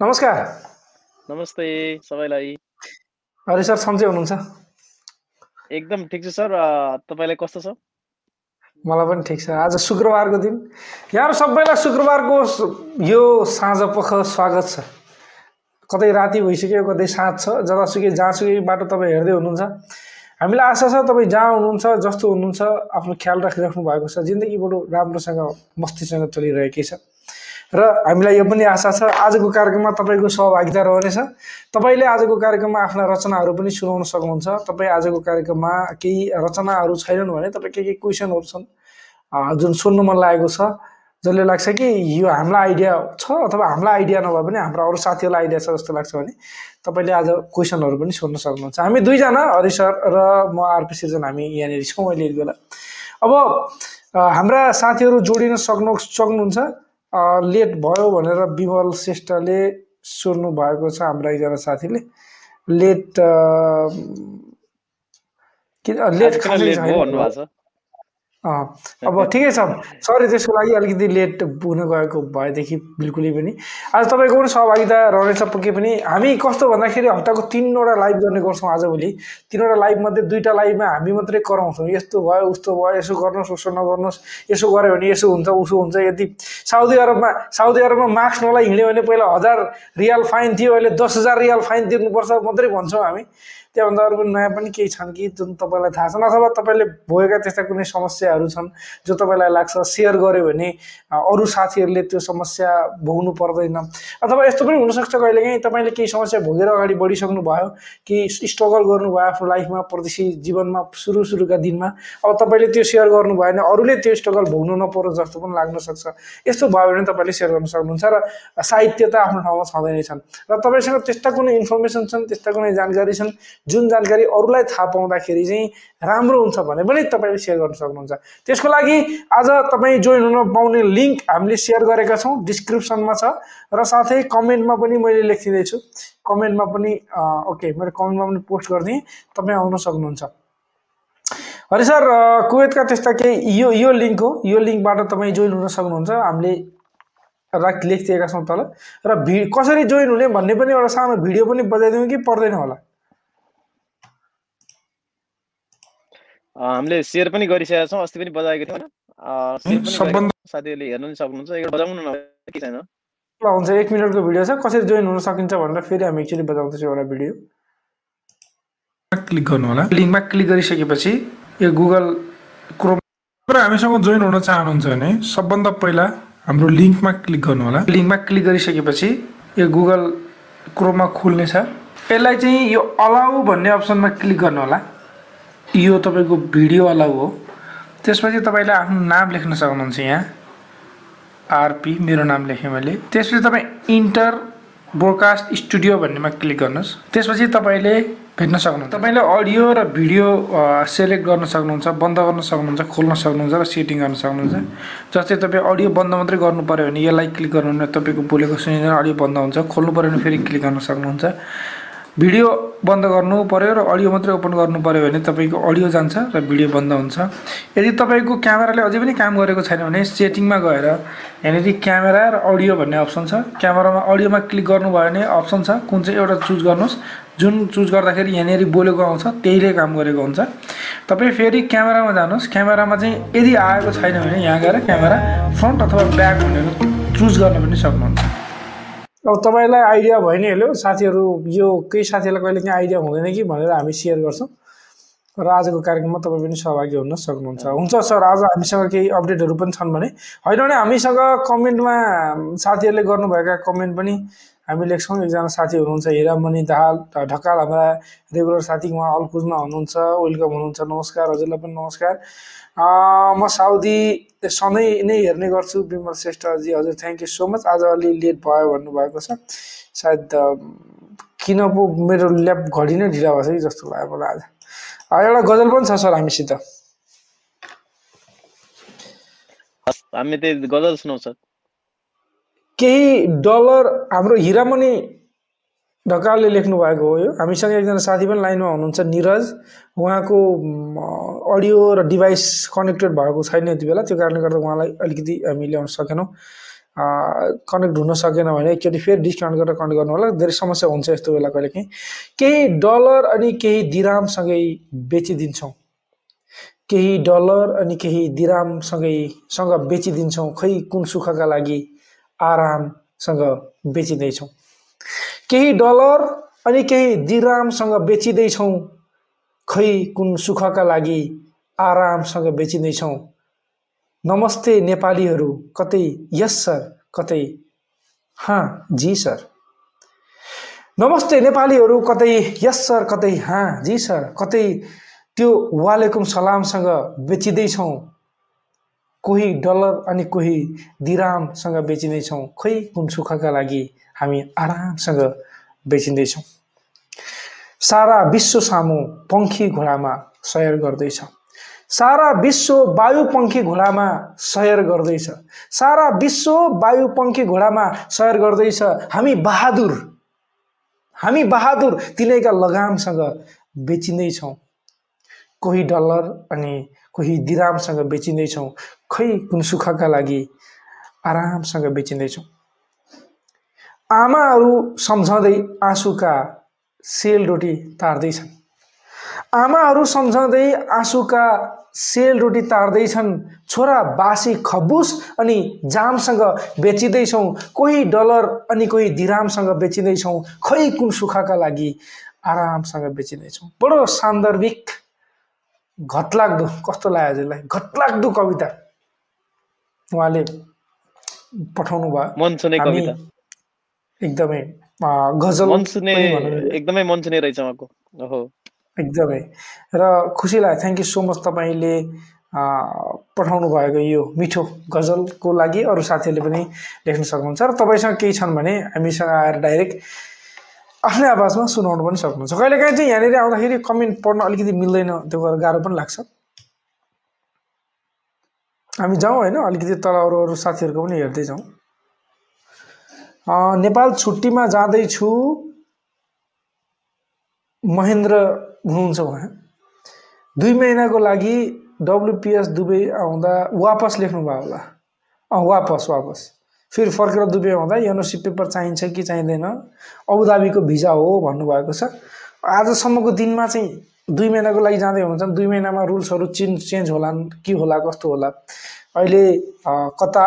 नमस्कार। नमस्ते सबैलाई। हरि सर सन्चै हुनुहुन्छ? एकदम ठिक छ सर। तपाईँलाई कस्तो छ? मलाई पनि ठिक छ। आज शुक्रबारको दिन। यहाँ सबैलाई शुक्रबारको यो साँझ पख स्वागत छ। कतै राति भइसक्यो कतै साँझ छ। जतासुकै जहाँसुकै बाटो तपाईँ हेर्दै हुनुहुन्छ। हामीलाई आशा छ तपाईँ जहाँ हुनुहुन्छ जस्तो हुनुहुन्छ आफ्नो ख्याल राखिराख्नु भएको छ। जिन्दगी बरु राम्रोसँग मस्तीसँग चलिरहेकै छ। र हामीलाई यो पनि आशा छ आजको कार्यक्रममा तपाईँको सहभागिता रहनेछ। तपाईँले आजको कार्यक्रममा आफ्ना रचनाहरू पनि सुनाउन सक्नुहुन्छ। तपाईँ आजको कार्यक्रममा केही रचनाहरू छैनन् भने तपाईँ के के क्वेसनहरू छन् जुन सुन्नु मन लागेको छ जसले लाग्छ कि यो हामीलाई आइडिया छ अथवा हामीलाई आइडिया नभए पनि हाम्रो अरू साथीहरूलाई आइडिया छ जस्तो लाग्छ भने तपाईँले आज क्वेसनहरू पनि सोध्न सक्नुहुन्छ। हामी दुईजना हरि सर र म आरपी सिर्जन हामी यहाँनिर छौँ अहिले यति बेला। अब हाम्रा साथीहरू जोडिन सक्नु सक्नुहुन्छ। लेट भयो भनेर विमल श्रेष्ठले सोध्नु भएको छ हाम्रा एकजना साथीले। लेट लेट खासै अब ठिकै छ। सरी त्यसको लागि अलिकति लेट पुग्न गएको भएदेखि बिल्कुलै पनि। आज तपाईँको पनि सहभागिता रहनेछ पक्कै पनि। हामी कस्तो भन्दाखेरि हप्ताको तिनवटा लाइभ गर्ने गर्छौँ आजभोलि तिनवटा लाइभमध्ये दुईवटा लाइभमा हामी मात्रै कराउँछौँ। यस्तो भयो उस्तो भयो यसो गर्नुहोस् उसो नगर्नुहोस् यसो गऱ्यो भने यसो हुन्छ उसो हुन्छ यदि साउदी अरबमा साउदी अरबमा मास्क नलाई हिँड्यो भने पहिला हजार रियाल फाइन थियो अहिले दस हजार रियाल फाइन तिर्नुपर्छ मात्रै भन्छौँ हामी। त्योभन्दा अरू नयाँ पनि केही छन् कि जुन तपाईँलाई थाहा छन् अथवा तपाईँले भोगेका त्यस्ता कुनै समस्याहरू छन् जो तपाईँलाई लाग्छ सेयर गर्यो भने अरू साथीहरूले त्यो समस्या भोग्नु पर्दैन। अथवा यस्तो पनि हुनसक्छ कहिलेकाहीँ तपाईँले केही समस्या भोगेर अगाडि बढिसक्नु भयो कि स्ट्रगल गर्नुभयो आफ्नो लाइफमा प्रदेशी जीवनमा सुरु सुरुका दिनमा अब तपाईँले त्यो सेयर गर्नुभयो भने अरूले त्यो स्ट्रगल भोग्नु नपरोस् जस्तो पनि लाग्न सक्छ। यस्तो भयो भने तपाईँले सेयर गर्न सक्नुहुन्छ र साहित्य त आफ्नो ठाउँमा छँदै नै छन्। र तपाईँसँग त्यस्ता कुनै इन्फर्मेसन छन् त्यस्ता कुनै जानकारी छन् जुन जानकारी अरूलाई थाहा पाउँदाखेरि चाहिँ राम्रो हुन्छ भने पनि तपाईँले सेयर गर्न सक्नुहुन्छ। त्यसको लागि आज तपाईँ जोइन हुन पाउने लिङ्क हामीले सेयर गरेका छौँ डिस्क्रिप्सनमा छ। र साथै कमेन्टमा पनि मैले लेखिदिँदैछु। कमेन्टमा पनि ओके मैले कमेन्टमा पनि पोस्ट गरिदिएँ। तपाईँ आउन सक्नुहुन्छ। हरि सर कुवेतका त्यस्ता केही यो यो लिङ्क हो। यो लिङ्कबाट तपाईँ जोइन हुन सक्नुहुन्छ। हामीले राख लेखिदिएका छौँ तल। र भि कसरी जोइन हुने भन्ने पनि एउटा सानो भिडियो पनि बजाइदिउँ कि पर्दैन होला? हामीले सेयर पनि गरिसकेका छौँ अस्ति पनि बजाएको थियौँ साथीहरूले हेर्नु पनि सक्नुहुन्छ एउटा बजाउनु न के छैन? ल हुन्छ एक मिनटको भिडियो छ। कसरी जोइन हुन सकिन्छ भनेर फेरि हामी एकचोटि बजाउँदैछौँ एउटा भिडियो। क्लिक गर्नु होला। लिङ्कमा क्लिक गरिसकेपछि यो गुगल क्रोम हामीसँग जोइन हुन चाहनुहुन्छ भने सबभन्दा पहिला हाम्रो लिङ्कमा क्लिक गर्नु होला। लिङ्कमा क्लिक गरिसकेपछि यो गुगल क्रोममा खुल्नेछ। यसलाई चाहिँ यो अलाउ भन्ने अप्सनमा क्लिक गर्नु होला। यो तपाईँको भिडियो अलाउ हो। त्यसपछि तपाईँले आफ्नो नाम लेख्न सक्नुहुन्छ यहाँ। आरपी मेरो नाम लेखेँ मैले। त्यसपछि तपाईँ इन्टर ब्रोडकास्ट स्टुडियो भन्नेमा क्लिक गर्नुहोस्। त्यसपछि तपाईँले भेट्न सक्नुहुन्छ। तपाईँले अडियो र भिडियो सेलेक्ट गर्न सक्नुहुन्छ बन्द गर्न सक्नुहुन्छ खोल्न सक्नुहुन्छ र सेटिङ गर्न सक्नुहुन्छ। जस्तै तपाईँ अडियो बन्द मात्रै गर्नु पऱ्यो भने यसलाई क्लिक गर्नु भने तपाईँको बोलेको सुनिँदैन अडियो बन्द हुन्छ। खोल्नु पऱ्यो भने फेरि क्लिक गर्न सक्नुहुन्छ। भिडियो बन्द गर्नु पऱ्यो र अडियो मात्रै ओपन गर्नु पऱ्यो भने तपाईँको अडियो जान्छ र भिडियो बन्द हुन्छ। यदि तपाईँको क्यामेराले अझै पनि काम गरेको छैन भने सेटिङमा गएर यहाँनिर क्यामेरा र अडियो भन्ने अप्सन छ। क्यामेरामा अडियोमा क्लिक गर्नुभयो भने अप्सन छ। कुन चाहिँ एउटा चुज गर्नुहोस्। जुन चुज गर्दाखेरि यहाँनिर बोलेको आउँछ त्यहीले काम गरेको हुन्छ। तपाईँ फेरि क्यामेरामा जानुहोस्। क्यामेरामा चाहिँ यदि आएको छैन भने यहाँ गएर क्यामेरा फ्रन्ट अथवा ब्याक भनेर चुज गर्न पनि सक्नुहुन्छ। अब तपाईँलाई आइडिया भयो नि हेलो साथीहरू यो केही साथीहरूलाई कहिले काहीँ आइडिया हुँदैन कि भनेर हामी सेयर गर्छौँ। र आजको कार्यक्रममा तपाईँ पनि सहभागी हुन सक्नुहुन्छ। हुन्छ सर आज हामीसँग केही अपडेटहरू पनि छन् भने। होइन भने हामीसँग कमेन्टमा साथीहरूले गर्नुभएका कमेन्ट पनि हामी लेख्छौँ। एकजना साथी हुनुहुन्छ हिरामणि दाहाल ढकाल हाम्रा रेगुलर साथी उहाँ अल्कुजमा हुनुहुन्छ वेलकम हुनुहुन्छ। नमस्कार हजुरलाई पनि नमस्कार। म साउदी सधैँ नै हेर्ने गर्छु विमल श्रेष्ठजी। हजुर थ्याङ्क यू सो मच आज अलि लेट भयो भन्नुभएको छ। सायद किन पो मेरो ल्याप घडी नै ढिला भएको छ कि जस्तो लाग्यो मलाई आज। एउटा गजल पनि छ सर हामीसित। हामी त्यही गजल सुनाउँछ। केही डलर हाम्रो हिरामणि ढकालले लेख्नु भएको हो यो। हामीसँग एकजना साथी पनि लाइनमा हुनुहुन्छ निरज। उहाँको अडियो र डिभाइस कनेक्टेड भएको छैन यति बेला। त्यो कारणले गर्दा उहाँलाई अलिकति हामी ल्याउन सकेनौँ। कनेक्ट हुन सकेन भने एकचोटि फेरि डिस्काउन्ट गरेर कनेक्ट गर्नु होला। धेरै समस्या हुन्छ यस्तो बेला कहिले काहीँ। केही डलर अनि केही दिरामसँगै बेचिदिन्छौँ। केही डलर अनि केही दिरामसँगै सँग बेचिदिन्छौँ। खै कुन सुखका लागि आरामसँग बेचिँदैछौँ। केही डलर अनि केही दिरामसँग बेचिँदैछौँ। खै कुन सुखका लागि आरामसँग बेचिँदैछौँ। नमस्ते नेपालीहरू कतै यस सर कतै हाँ जी सर। नमस्ते नेपालीहरू कतै यस सर कतै हाँ जी सर कतै त्यो वालेकुम सलामसँग बेचिँदैछौँ। कोही डलर अनि कोही दिरामसँग बेचिँदैछौँ खै सुखका लागि हामी आरामसँग बेचिँदैछौँ? सारा विश्व सामु पङ्खी घोडामा सयर गर्दैछ। सारा विश्व वायुपङ्खी घोडामा सयर गर्दैछ। सारा विश्व वायुपङ्खी घोडामा सयर गर्दैछ। हामी बहादुर। हामी बहादुर तिनैका लगामसँग बेचिँदैछौँ। कोही डलर अनि कोही दिरामसँग बेचिँदैछौँ। खै कुन सुखका लागि आरामसँग बेचिँदैछौँ। आमाहरू सम्झँदै आँसुका सेल रोटी तार्दैछन्। आमाहरू सम्झँदै आँसुका सेल रोटी तार्दैछन् छोरा बासी खबुस अनि जामसँग बेचिँदैछौँ कोही डलर अनि कोही दिरामसँग बेचिँदैछौँ खै कुन सुखका लागि आरामसँग बेचिँदैछौँ। बडो सान्दर्भिक घटलाग्दो कस्तो लाग्यो हजुरलाई? घटलाग्दो कविता। उहाँले पठाउनु भयो एकदमै गजल। एकदमै मन छुने रहेछ उहाँको। एकदमै। र खुसी लाग्यो। थ्याङ्क यू सो मच तपाईँले पठाउनु भएको यो मिठो गजलको लागि। अरू साथीहरूले पनि लेख्न सक्नुहुन्छ। र तपाईँसँग केही छन् भने हामीसँग आएर डाइरेक्ट आफ्नै आवाजमा सुनाउनु पनि सक्नुहुन्छ। कहिलेकाहीँ चाहिँ यहाँनिर आउँदाखेरि कमेन्ट पढ्न अलिकति मिल्दैन। त्यो गरेर गाह्रो पनि लाग्छ। हामी जाउँ होइन अलिकति तल अरू अरू साथीहरूको पनि हेर्दै जाउँ नेपाल छुट्टीमा जाँदैछु। महेन्द्र हुनुहुन्छ उहाँ दुई महिनाको लागि डब्लुपिएस दुबई आउँदा वापस लेख्नुभयो होला। अँ वापस वापस। फेरि फर्केर दुबई आउँदा एनओसी पेपर चाहिन्छ कि चाहिँदैन? अबुधाबीको भिजा हो भन्नुभएको छ। आजसम्मको दिनमा चाहिँ दुई महिनाको लागि जाँदै हुनुहुन्छ दुई महिनामा रुल्सहरू चेन्ज चेन्ज होला के होला कस्तो होला? अहिले कता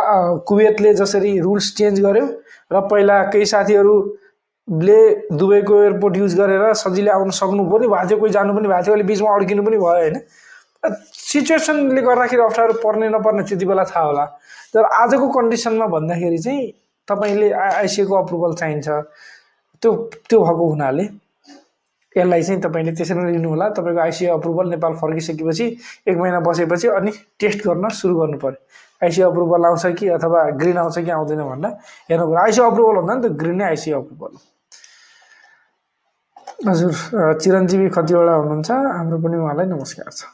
कुवेतले जसरी रुल्स चेन्ज गर्यो र पहिला केही साथीहरूले दुबईको एयरपोर्ट युज गरेर सजिलै आउन सक्नु पनि भएको थियो कोही जानु पनि भएको थियो अहिले बिचमा अड्किनु पनि भयो होइन? सिचुएसनले गर्दाखेरि अप्ठ्यारो पर्ने नपर्ने त्यति बेला थाहा होला। तर आजको कन्डिसनमा भन्दाखेरि चाहिँ तपाईँले आइसिएको अप्रुभल चाहिन्छ। त्यो त्यो भएको हुनाले यसलाई चाहिँ तपाईँले त्यसरी नै लिनु होला। तपाईँको आइसिए अप्रुभल नेपाल फर्किसकेपछि एक महिना बसेपछि अनि टेस्ट गर्न सुरु गर्नु पऱ्यो आइसिए अप्रुभल आउँछ कि अथवा ग्रिन आउँछ कि आउँदैन भनेर हेर्नु पऱ्यो आइसिए अप्रुभल भन्दा नि त ग्रिन नै आइसिए अप्रुभल। हजुर चिरञ्जीवी कतिवटा हुनुहुन्छ हाम्रो पनि उहाँलाई नमस्कार छ।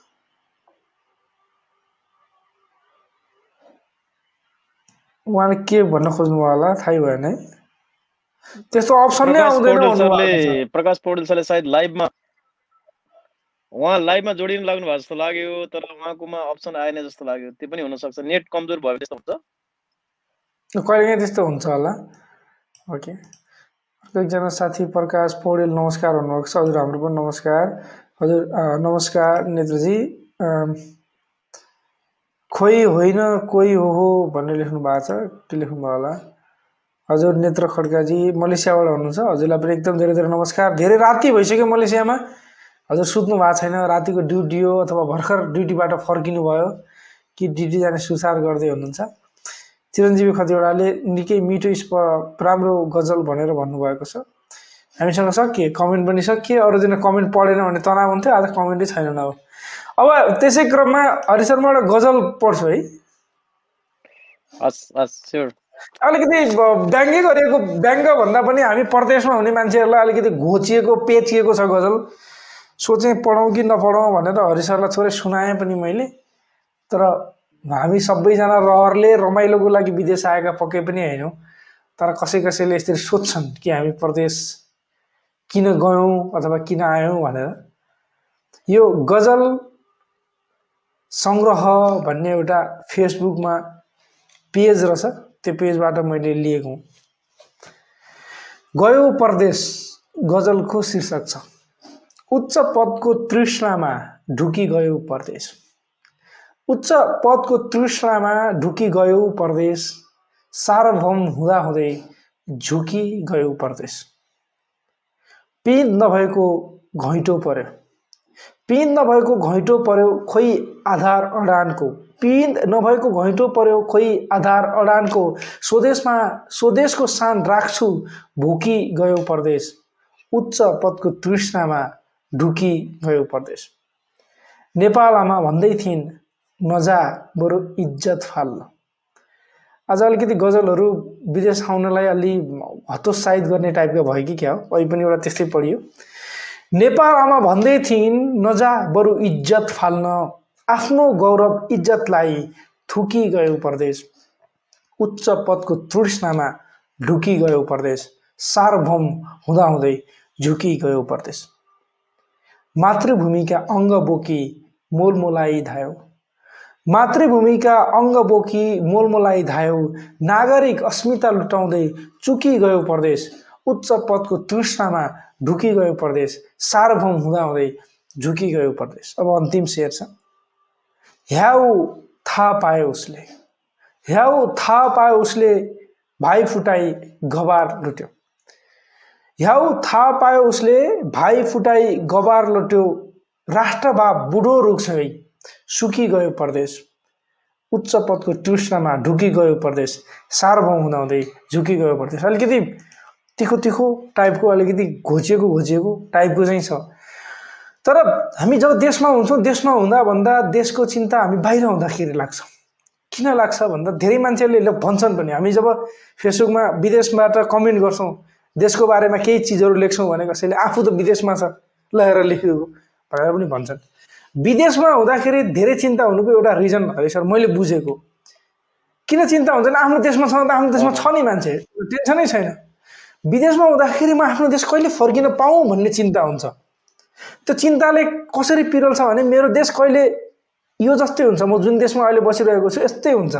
उहाँले के भन्न खोज्नुभयो होला थाहै भएन है? त्यस्तो अप्सन नै आउँदैन। प्रकाश पौडेल सरले सायद लाइभमा उहाँ लाइभमा जोडिनु लाग्नु भएको जस्तो लाग्यो तर उहाँकोमा अप्सन आएन जस्तो लाग्यो। त्यो पनि हुनसक्छ। नेट कमजोर भयो त्यस्तो हुन्छ। कहिलेकाहीँ त्यस्तो हुन्छ होला। ओके। एकजना साथी प्रकाश पौडेल नमस्कार भन्नुभएको छ। हजुर हाम्रो पनि नमस्कार। हजुर नमस्कार नेत्रजी। खोइ होइन कोही हो हो भनेर लेख्नु भएको छ। के लेख्नुभयो होला? हजुर नेत्र खड्काजी मलेसियाबाट हुनुहुन्छ। हजुरलाई पनि एकदम धेरै धेरै नमस्कार। धेरै राति भइसक्यो मलेसियामा। हजुर सुत्नु भएको छैन। रातिको ड्युटी हो अथवा भर्खर ड्युटीबाट फर्किनु भयो कि ड्युटी जाने सुसार गर्दै हुनुहुन्छ। चिरञ्जीवी खतिवडाले निकै मिठो स्प राम्रो गजल भनेर भन्नुभएको छ। हामीसँग सकिए? कमेन्ट पनि सकिए। अरूजना कमेन्ट पढेन भने तनाव हुन्थ्यो। आज कमेन्टै छैनन् अब। अब त्यसै क्रममा हरिसर म एउटा गजल पढ्छु है। हस् हस् अलिकति व्यङ्ग्य गरिएको व्यङ्ग्य भन्दा पनि हामी प्रदेशमा हुने मान्छेहरूलाई अलिकति घोचिएको पेचिएको छ गजल। सोचेँ पढौँ कि नपढौँ भनेर हरिसरलाई थोरै सुनाएँ पनि मैले। तर हामी सबैजना रहरले रमाइलोको लागि विदेश आएका पक्कै पनि होइनौँ। तर कसै कसैले यसरी सोध्छन् कि हामी प्रदेश किन गयौँ अथवा किन आयौँ भनेर। यो गजल सङ्ग्रह भन्ने एउटा फेसबुकमा पेज रहेछ। त्यो पेजबाट मैले लिएको हुँ। गयो परदेश गजलको शीर्षक छ। उच्च पदको तृष्णामा ढुकी गयो परदेश। उच्च पदको तृष्णामा ढुकी गयो परदेश। सार्वभौम हुँदाहुँदै झुकी गयो परदेश। पिँध नभएको घैँटो पर्यो। पिँध नभएको घैँटो पर्यो खोइ आधार अडानको। पिँध नभएको घैँटो पर्यो खोइ आधार अडानको। स्वदेशमा स्वदेशको सान राख्छु भुकी गयो परदेश। उच्च पदको तृष्णामा ढुकी गयो परदेश। नेपाल आमा भन्दै थिइन् नजा बरु इज्जत फाल्न आज अलिकति गजलहरू विदेश आउनलाई अलि हतोत्साहित गर्ने टाइपको भयो कि क्या हो? अहिले पनि एउटा त्यस्तै पढियो। नेपाल आमा भन्दै थिइन् नजा बरु इज्जत फाल्न। आफ्नो गौरव इज्जतलाई थुकी गयो परदेश। उच्च पदको तृष्णामा ढुकी गयो परदेश। सार्वभौम हुँदाहुँदै झुकी गयो परदेश। मातृभूमिका अङ्ग बोकी मोलमोलाई धायो। मातृभूमिका अङ्ग बोकी मोलमोलाई धायो। नागरिक अस्मिता लुटाउँदै चुकी गयो परदेश। उच्च पदको तृष्णामा ढुकी गयो परदेश सार्वभौम हुँदाहुँदै झुकी गयो परदेश। अब अन्तिम शेर छ। ह्याउ थाहा पायो उसले। ह्याउ थाहा पायो उसले भाइ फुटाई गबार लुट्यो। ह्याउ थाहा पायो उसले भाइ फुटाई गबार लुट्यो। राष्ट्रभाव बुढो रुख है सुकी गयो परदेश। उच्च पदको तृष्णामा ढुकी गयो परदेश। सार्वभौम हुँदाहुँदै झुकी गयो परदेश। अलिकति तिखो तिखो टाइपको अलिकति घोचिएको घोचिएको टाइपको चाहिँ छ। तर हामी जब देशमा हुन्छौँ देशमा हुँदा भन्दा देशको चिन्ता हामी बाहिर हुँदाखेरि लाग्छ। किन लाग्छ भन्दा धेरै मान्छेहरूले भन्छन् पनि। हामी जब फेसबुकमा विदेशबाट कमेन्ट गर्छौँ देशको बारेमा केही चिजहरू लेख्छौँ भने कसैले आफू त विदेशमा छ ल लेखेको भनेर पनि भन्छन्। विदेशमा हुँदाखेरि धेरै चिन्ता हुनुको एउटा रिजन है सर मैले बुझेको। किन चिन्ता हुन्छ? आफ्नो देशमा छ त आफ्नो देशमा छ नि मान्छे। टेन्सनै छैन। विदेशमा हुँदाखेरि म आफ्नो देश कहिले फर्किन पाऊँ भन्ने चिन्ता हुन्छ। त्यो चिन्ताले कसरी पिरोल्छ भने मेरो देश कहिले यो जस्तै हुन्छ। म जुन देशमा अहिले बसिरहेको छु यस्तै हुन्छ।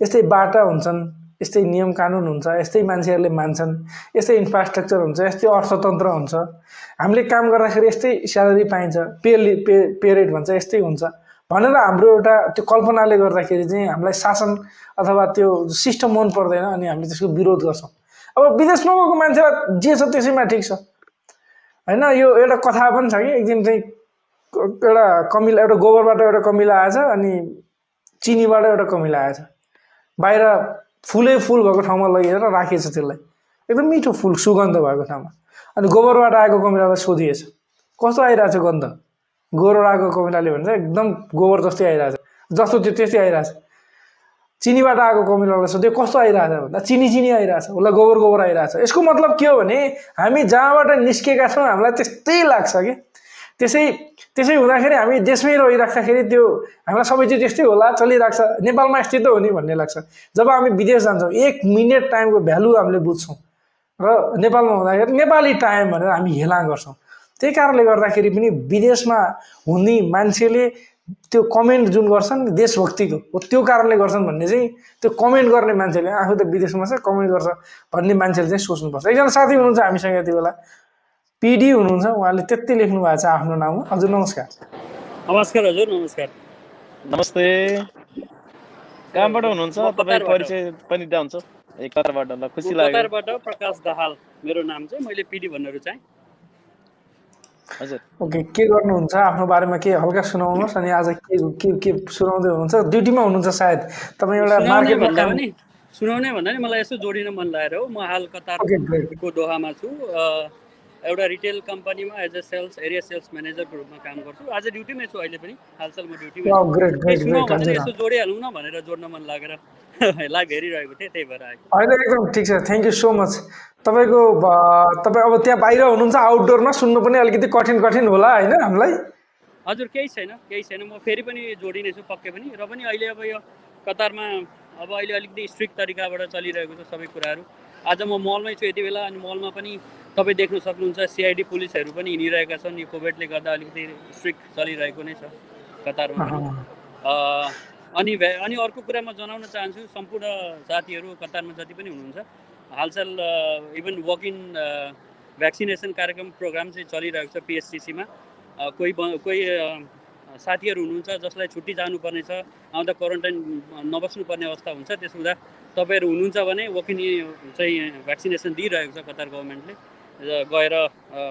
यस्तै बाटा हुन्छन् यस्तै नियम कानुन हुन्छ यस्तै मान्छेहरूले मान्छन् यस्तै इन्फ्रास्ट्रक्चर हुन्छ यस्तै अर्थतन्त्र हुन्छ। हामीले काम गर्दाखेरि यस्तै स्यालेरी पाइन्छ पे पे पे भन्छ यस्तै हुन्छ। भनेर हाम्रो एउटा त्यो कल्पनाले गर्दाखेरि चाहिँ हामीलाई शासन अथवा त्यो सिस्टम मन पर्दैन अनि हामीले त्यसको विरोध गर्छौँ। अब विदेश नगएको मान्छेलाई जे छ त्यसैमा ठिक छ। होइन यो एउटा कथा पनि छ कि एक दिन चाहिँ एउटा कमिला एउटा गोबरबाट एउटा कमिला आएछ अनि चिनीबाट एउटा कमिला आएछ। बाहिर फुलै फुल भएको ठाउँमा लगेर राखिएछ त्यसलाई। एकदम मिठो फुल सुगन्ध भएको ठाउँमा। अनि गोबरबाट आएको कमिलालाई सोधिएछ। कस्तो आइरहेछ गन्ध? गोबर आएको कमिलाले भन्छ एकदम गोबर जस्तै आइरहेछ। जस्तो त्यो त्यस्तै आइरहेछ। चिनीबाट आएको कमिलालाई सोध्यो कस्तो आइरहेछ भन्दा चिनी चिनी आइरहेछ। उसलाई गोबर गोबर आइरहेछ। यसको मतलब के हो भने हामी जहाँबाट निस्केका छौँ हामीलाई त्यस्तै लाग्छ कि? त्यसै त्यसै हुँदाखेरि हामी देशमै रहिराख्दाखेरि त्यो हामीलाई सबै चिज त्यस्तै होला चलिरहेको छ। नेपालमा यस्तै त हो नि भन्ने लाग्छ। जब हामी विदेश जान्छौँ एक मिनट टाइमको भ्यालु हामीले बुझ्छौँ। र नेपालमा हुँदाखेरि नेपाली टाइम भनेर हामी हेला गर्छौँ। त्यही कारणले गर्दाखेरि पनि विदेशमा हुने मान्छेले त्यो कमेन्ट जुन गर्छन् देशभक्तिको हो त्यो कारणले गर्छन् भन्ने चाहिँ त्यो कमेन्ट गर्ने मान्छेले आफू त विदेशमा छ कमेन्ट गर्छ भन्ने मान्छेले चाहिँ सोच्नुपर्छ। एकजना साथी हुनुहुन्छ हामीसँग यति बेला। पिडी हुनुहुन्छ उहाँले त्यति लेख्नु भएको छ आफ्नो नाममा हजुर नमस्कार। नमस्कार हजुर नमस्कार। नमस्ते। कहाँबाट हुनुहुन्छ? तपाईँ। परिचय पनि दिँदा हुन्छ ए कतारबाट ल खुसी लाग्यो। कतारबाट प्रकाश दाहाल मेरो नाम चाहिँ मैले पिडी भन्नु चाहिँ। हजुर। ओके के गर्नुहुन्छ? आफ्नो बारेमा के हल्का सुनाउनुहोस् अनि आज के के के सुनाउँदै हुनुहुन्छ? ड्युटीमा हुनुहुन्छ सायद। तपाईँ एउटा सुनाउने मार्केटमा भन्दा काम पनि सुनाउने भन्दा नि मलाई यसो जोडिन मन लागेर हो। म हाल कतारको दोहामा छु। एउटा रिटेल कम्पनीमा as a sales area sales म्यानेजरको रूपमा काम गर्छु। आज ड्युटीमै छु अहिले पनि। हालसाल म ड्युटीमै हजुर यसो जोडिहालौँ न भनेर जोड्न मन लागेर लाइभ हेरिरहेको थिएँ त्यही भएर होइन एकदम ठिक छ। थ्याङ्क यू सो मच तपाईँको तपाईँ अब त्यहाँ बाहिर हुनुहुन्छ आउटडोरमा सुन्नु पनि अलिकति कठिन कठिन होला होइन हामीलाई? हजुर केही छैन केही छैन। म फेरि पनि जोडिनेछु पक्कै पनि। र पनि अहिले अब यो कतारमा अब अहिले अलिकति स्ट्रिक्ट तरिकाबाट चलिरहेको छ सबै कुराहरू। आज म मलमै छु यति बेला अनि मलमा पनि तपाईँ देख्न सक्नुहुन्छ सिआइडी पुलिसहरू पनि हिँडिरहेका छन्। यो कोभिडले गर्दा अलिकति स्ट्रिक्ट चलिरहेको नै छ कतारमा अनि भ्या अनि अर्को कुरा म जनाउन चाहन्छु सम्पूर्ण साथीहरू कतारमा जति पनि हुनुहुन्छ हालसाल इभन वक इन भ्याक्सिनेसन कार्यक्रम प्रोग्राम चाहिँ चलिरहेको छ पिएचसिसीमा कोही कोही साथीहरू हुनुहुन्छ जसलाई छुट्टी जानुपर्ने छ आउँदा क्वारेन्टाइन नबस्नुपर्ने अवस्था हुन्छ त्यसो हुँदा तपाईँहरू हुनुहुन्छ भने वक इन चाहिँ भ्याक्सिनेसन दिइरहेको छ कतार गभर्मेन्टले गएर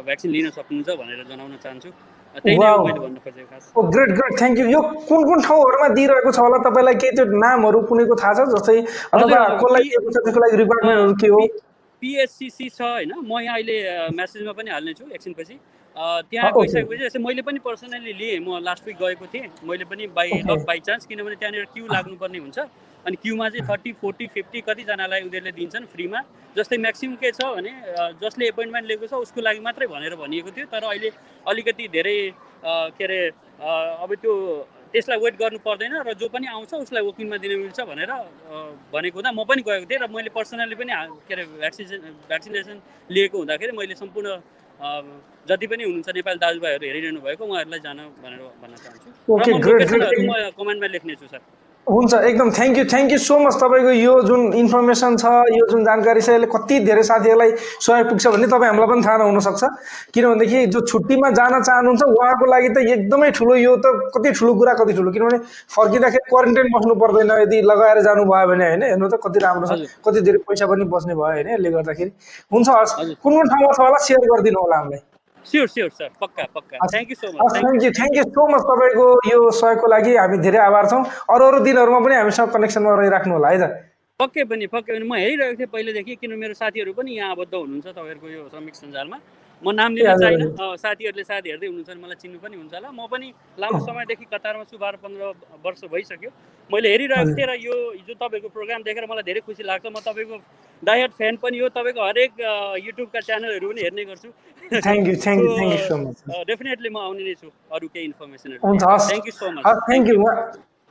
भ्याक्सिन लिन सक्नुहुन्छ भनेर जनाउन चाहन्छु। त्यही नै हो Wow. मैले भन्नु खोजेको खास। Oh great great thank you यो कुन कुन ठाउँहरूमा दिइरहेको छ होला? तपाईँलाई केही त्यो नामहरू कुनैको थाहा छ? जस्तै अथवा कसलाई पी- दिएको छ त्यसको लागि रिक्वायरमेन्टहरू के हो? पिएचसिसी छ होइन? म यहाँ अहिले म्यासेजमा पनि हाल्नेछु एकछिनपछि। त्यहाँ। गइसकेपछि जस्तै मैले पनि पर्सनली लिएँ म लास्ट विक गएको थिएँ। मैले पनि बाई बाई चान्स किनभने त्यहाँनिर क्यु लाग्नुपर्ने हुन्छ। अनि क्युमा चाहिँ थर्टी फोर्टी फिफ्टी कतिजनालाई उनीहरूले दिन्छन् फ्रीमा। जस्तै म्याक्सिमम् के छ भने जसले एपोइन्टमेन्ट लिएको छ उसको लागि मात्रै भनेर भनिएको थियो। तर अहिले अलिकति धेरै के अरे अब त्यो त्यसलाई वेट गर्नु पर्दैन र जो पनि आउँछ उसलाई वकिङमा दिन मिल्छ भनेर भनेको हुँदा म पनि गएको थिएँ र मैले पर्सनली पनि के अरे भ्याक्सिनेसन भ्याक्सिनेसन लिएको हुँदाखेरि मैले सम्पूर्ण जति पनि हुनुहुन्छ नेपाली दाजुभाइहरू हेरिरहनु भएको उहाँहरूलाई जान भनेर भन्न चाहन्छु। म कमेन्टमा लेख्नेछु सर। हुन्छ एकदम thank you thank you so much तपाईँको यो जुन इन्फर्मेसन छ यो जुन जानकारी छ यसले कति धेरै साथीहरूलाई सहयोग पुग्छ भन्ने तपाईँ हामीलाई पनि थाहा नहुनसक्छ। किनभनेदेखि जो छुट्टीमा जान चाहनुहुन्छ उहाँको लागि त एकदमै ठुलो यो त कति ठुलो कुरा कति ठुलो। किनभने फर्किँदाखेरि क्वारेन्टाइन बस्नु पर्दैन यदि लगाएर जानुभयो भने होइन हेर्नु त कति राम्रो छ। कति धेरै पैसा पनि बच्ने भयो होइन यसले गर्दाखेरि। हुन्छ हस्। कुन कुन ठाउँमा छ होला सेयर गरिदिनु होला हामीलाई। स्योर स्योर सर पक्का पक्का thank you so much thank you thank you so much तपाईँको यो सहयोगको लागि हामी धेरै आभार छौँ। अरू अरू दिनहरूमा पनि हामीसँग कनेक्सनमा रहिराख्नु होला है त पक्कै पनि पक्कै पनि। म हेरिरहेको थिएँ पहिलेदेखि किन मेरो साथीहरू पनि यहाँ आबद्ध हुनुहुन्छ तपाईँहरूको यो श्रमिक सञ्जालमा। म नाम लिन। अँ, साथीहरूले साथी हेर्दै हुनुहुन्छ भने मलाई चिन्नु पनि हुन्छ होला। म पनि लामो समयदेखि कतारमा छु बाह्र पन्ध्र वर्ष भइसक्यो। मैले हेरिरहेको। थिएँ र यो हिजो तपाईँको प्रोग्राम देखेर मलाई धेरै खुसी लाग्छ। म तपाईँको डायट फ्यान पनि हो। तपाईँको हरेक युट्युबका च्यानलहरू पनि हेर्ने गर्छु। Thank you thank you thank you so much definitely म आउने नै छु अरू केही इन्फर्मेसनहरू thank you so much thank you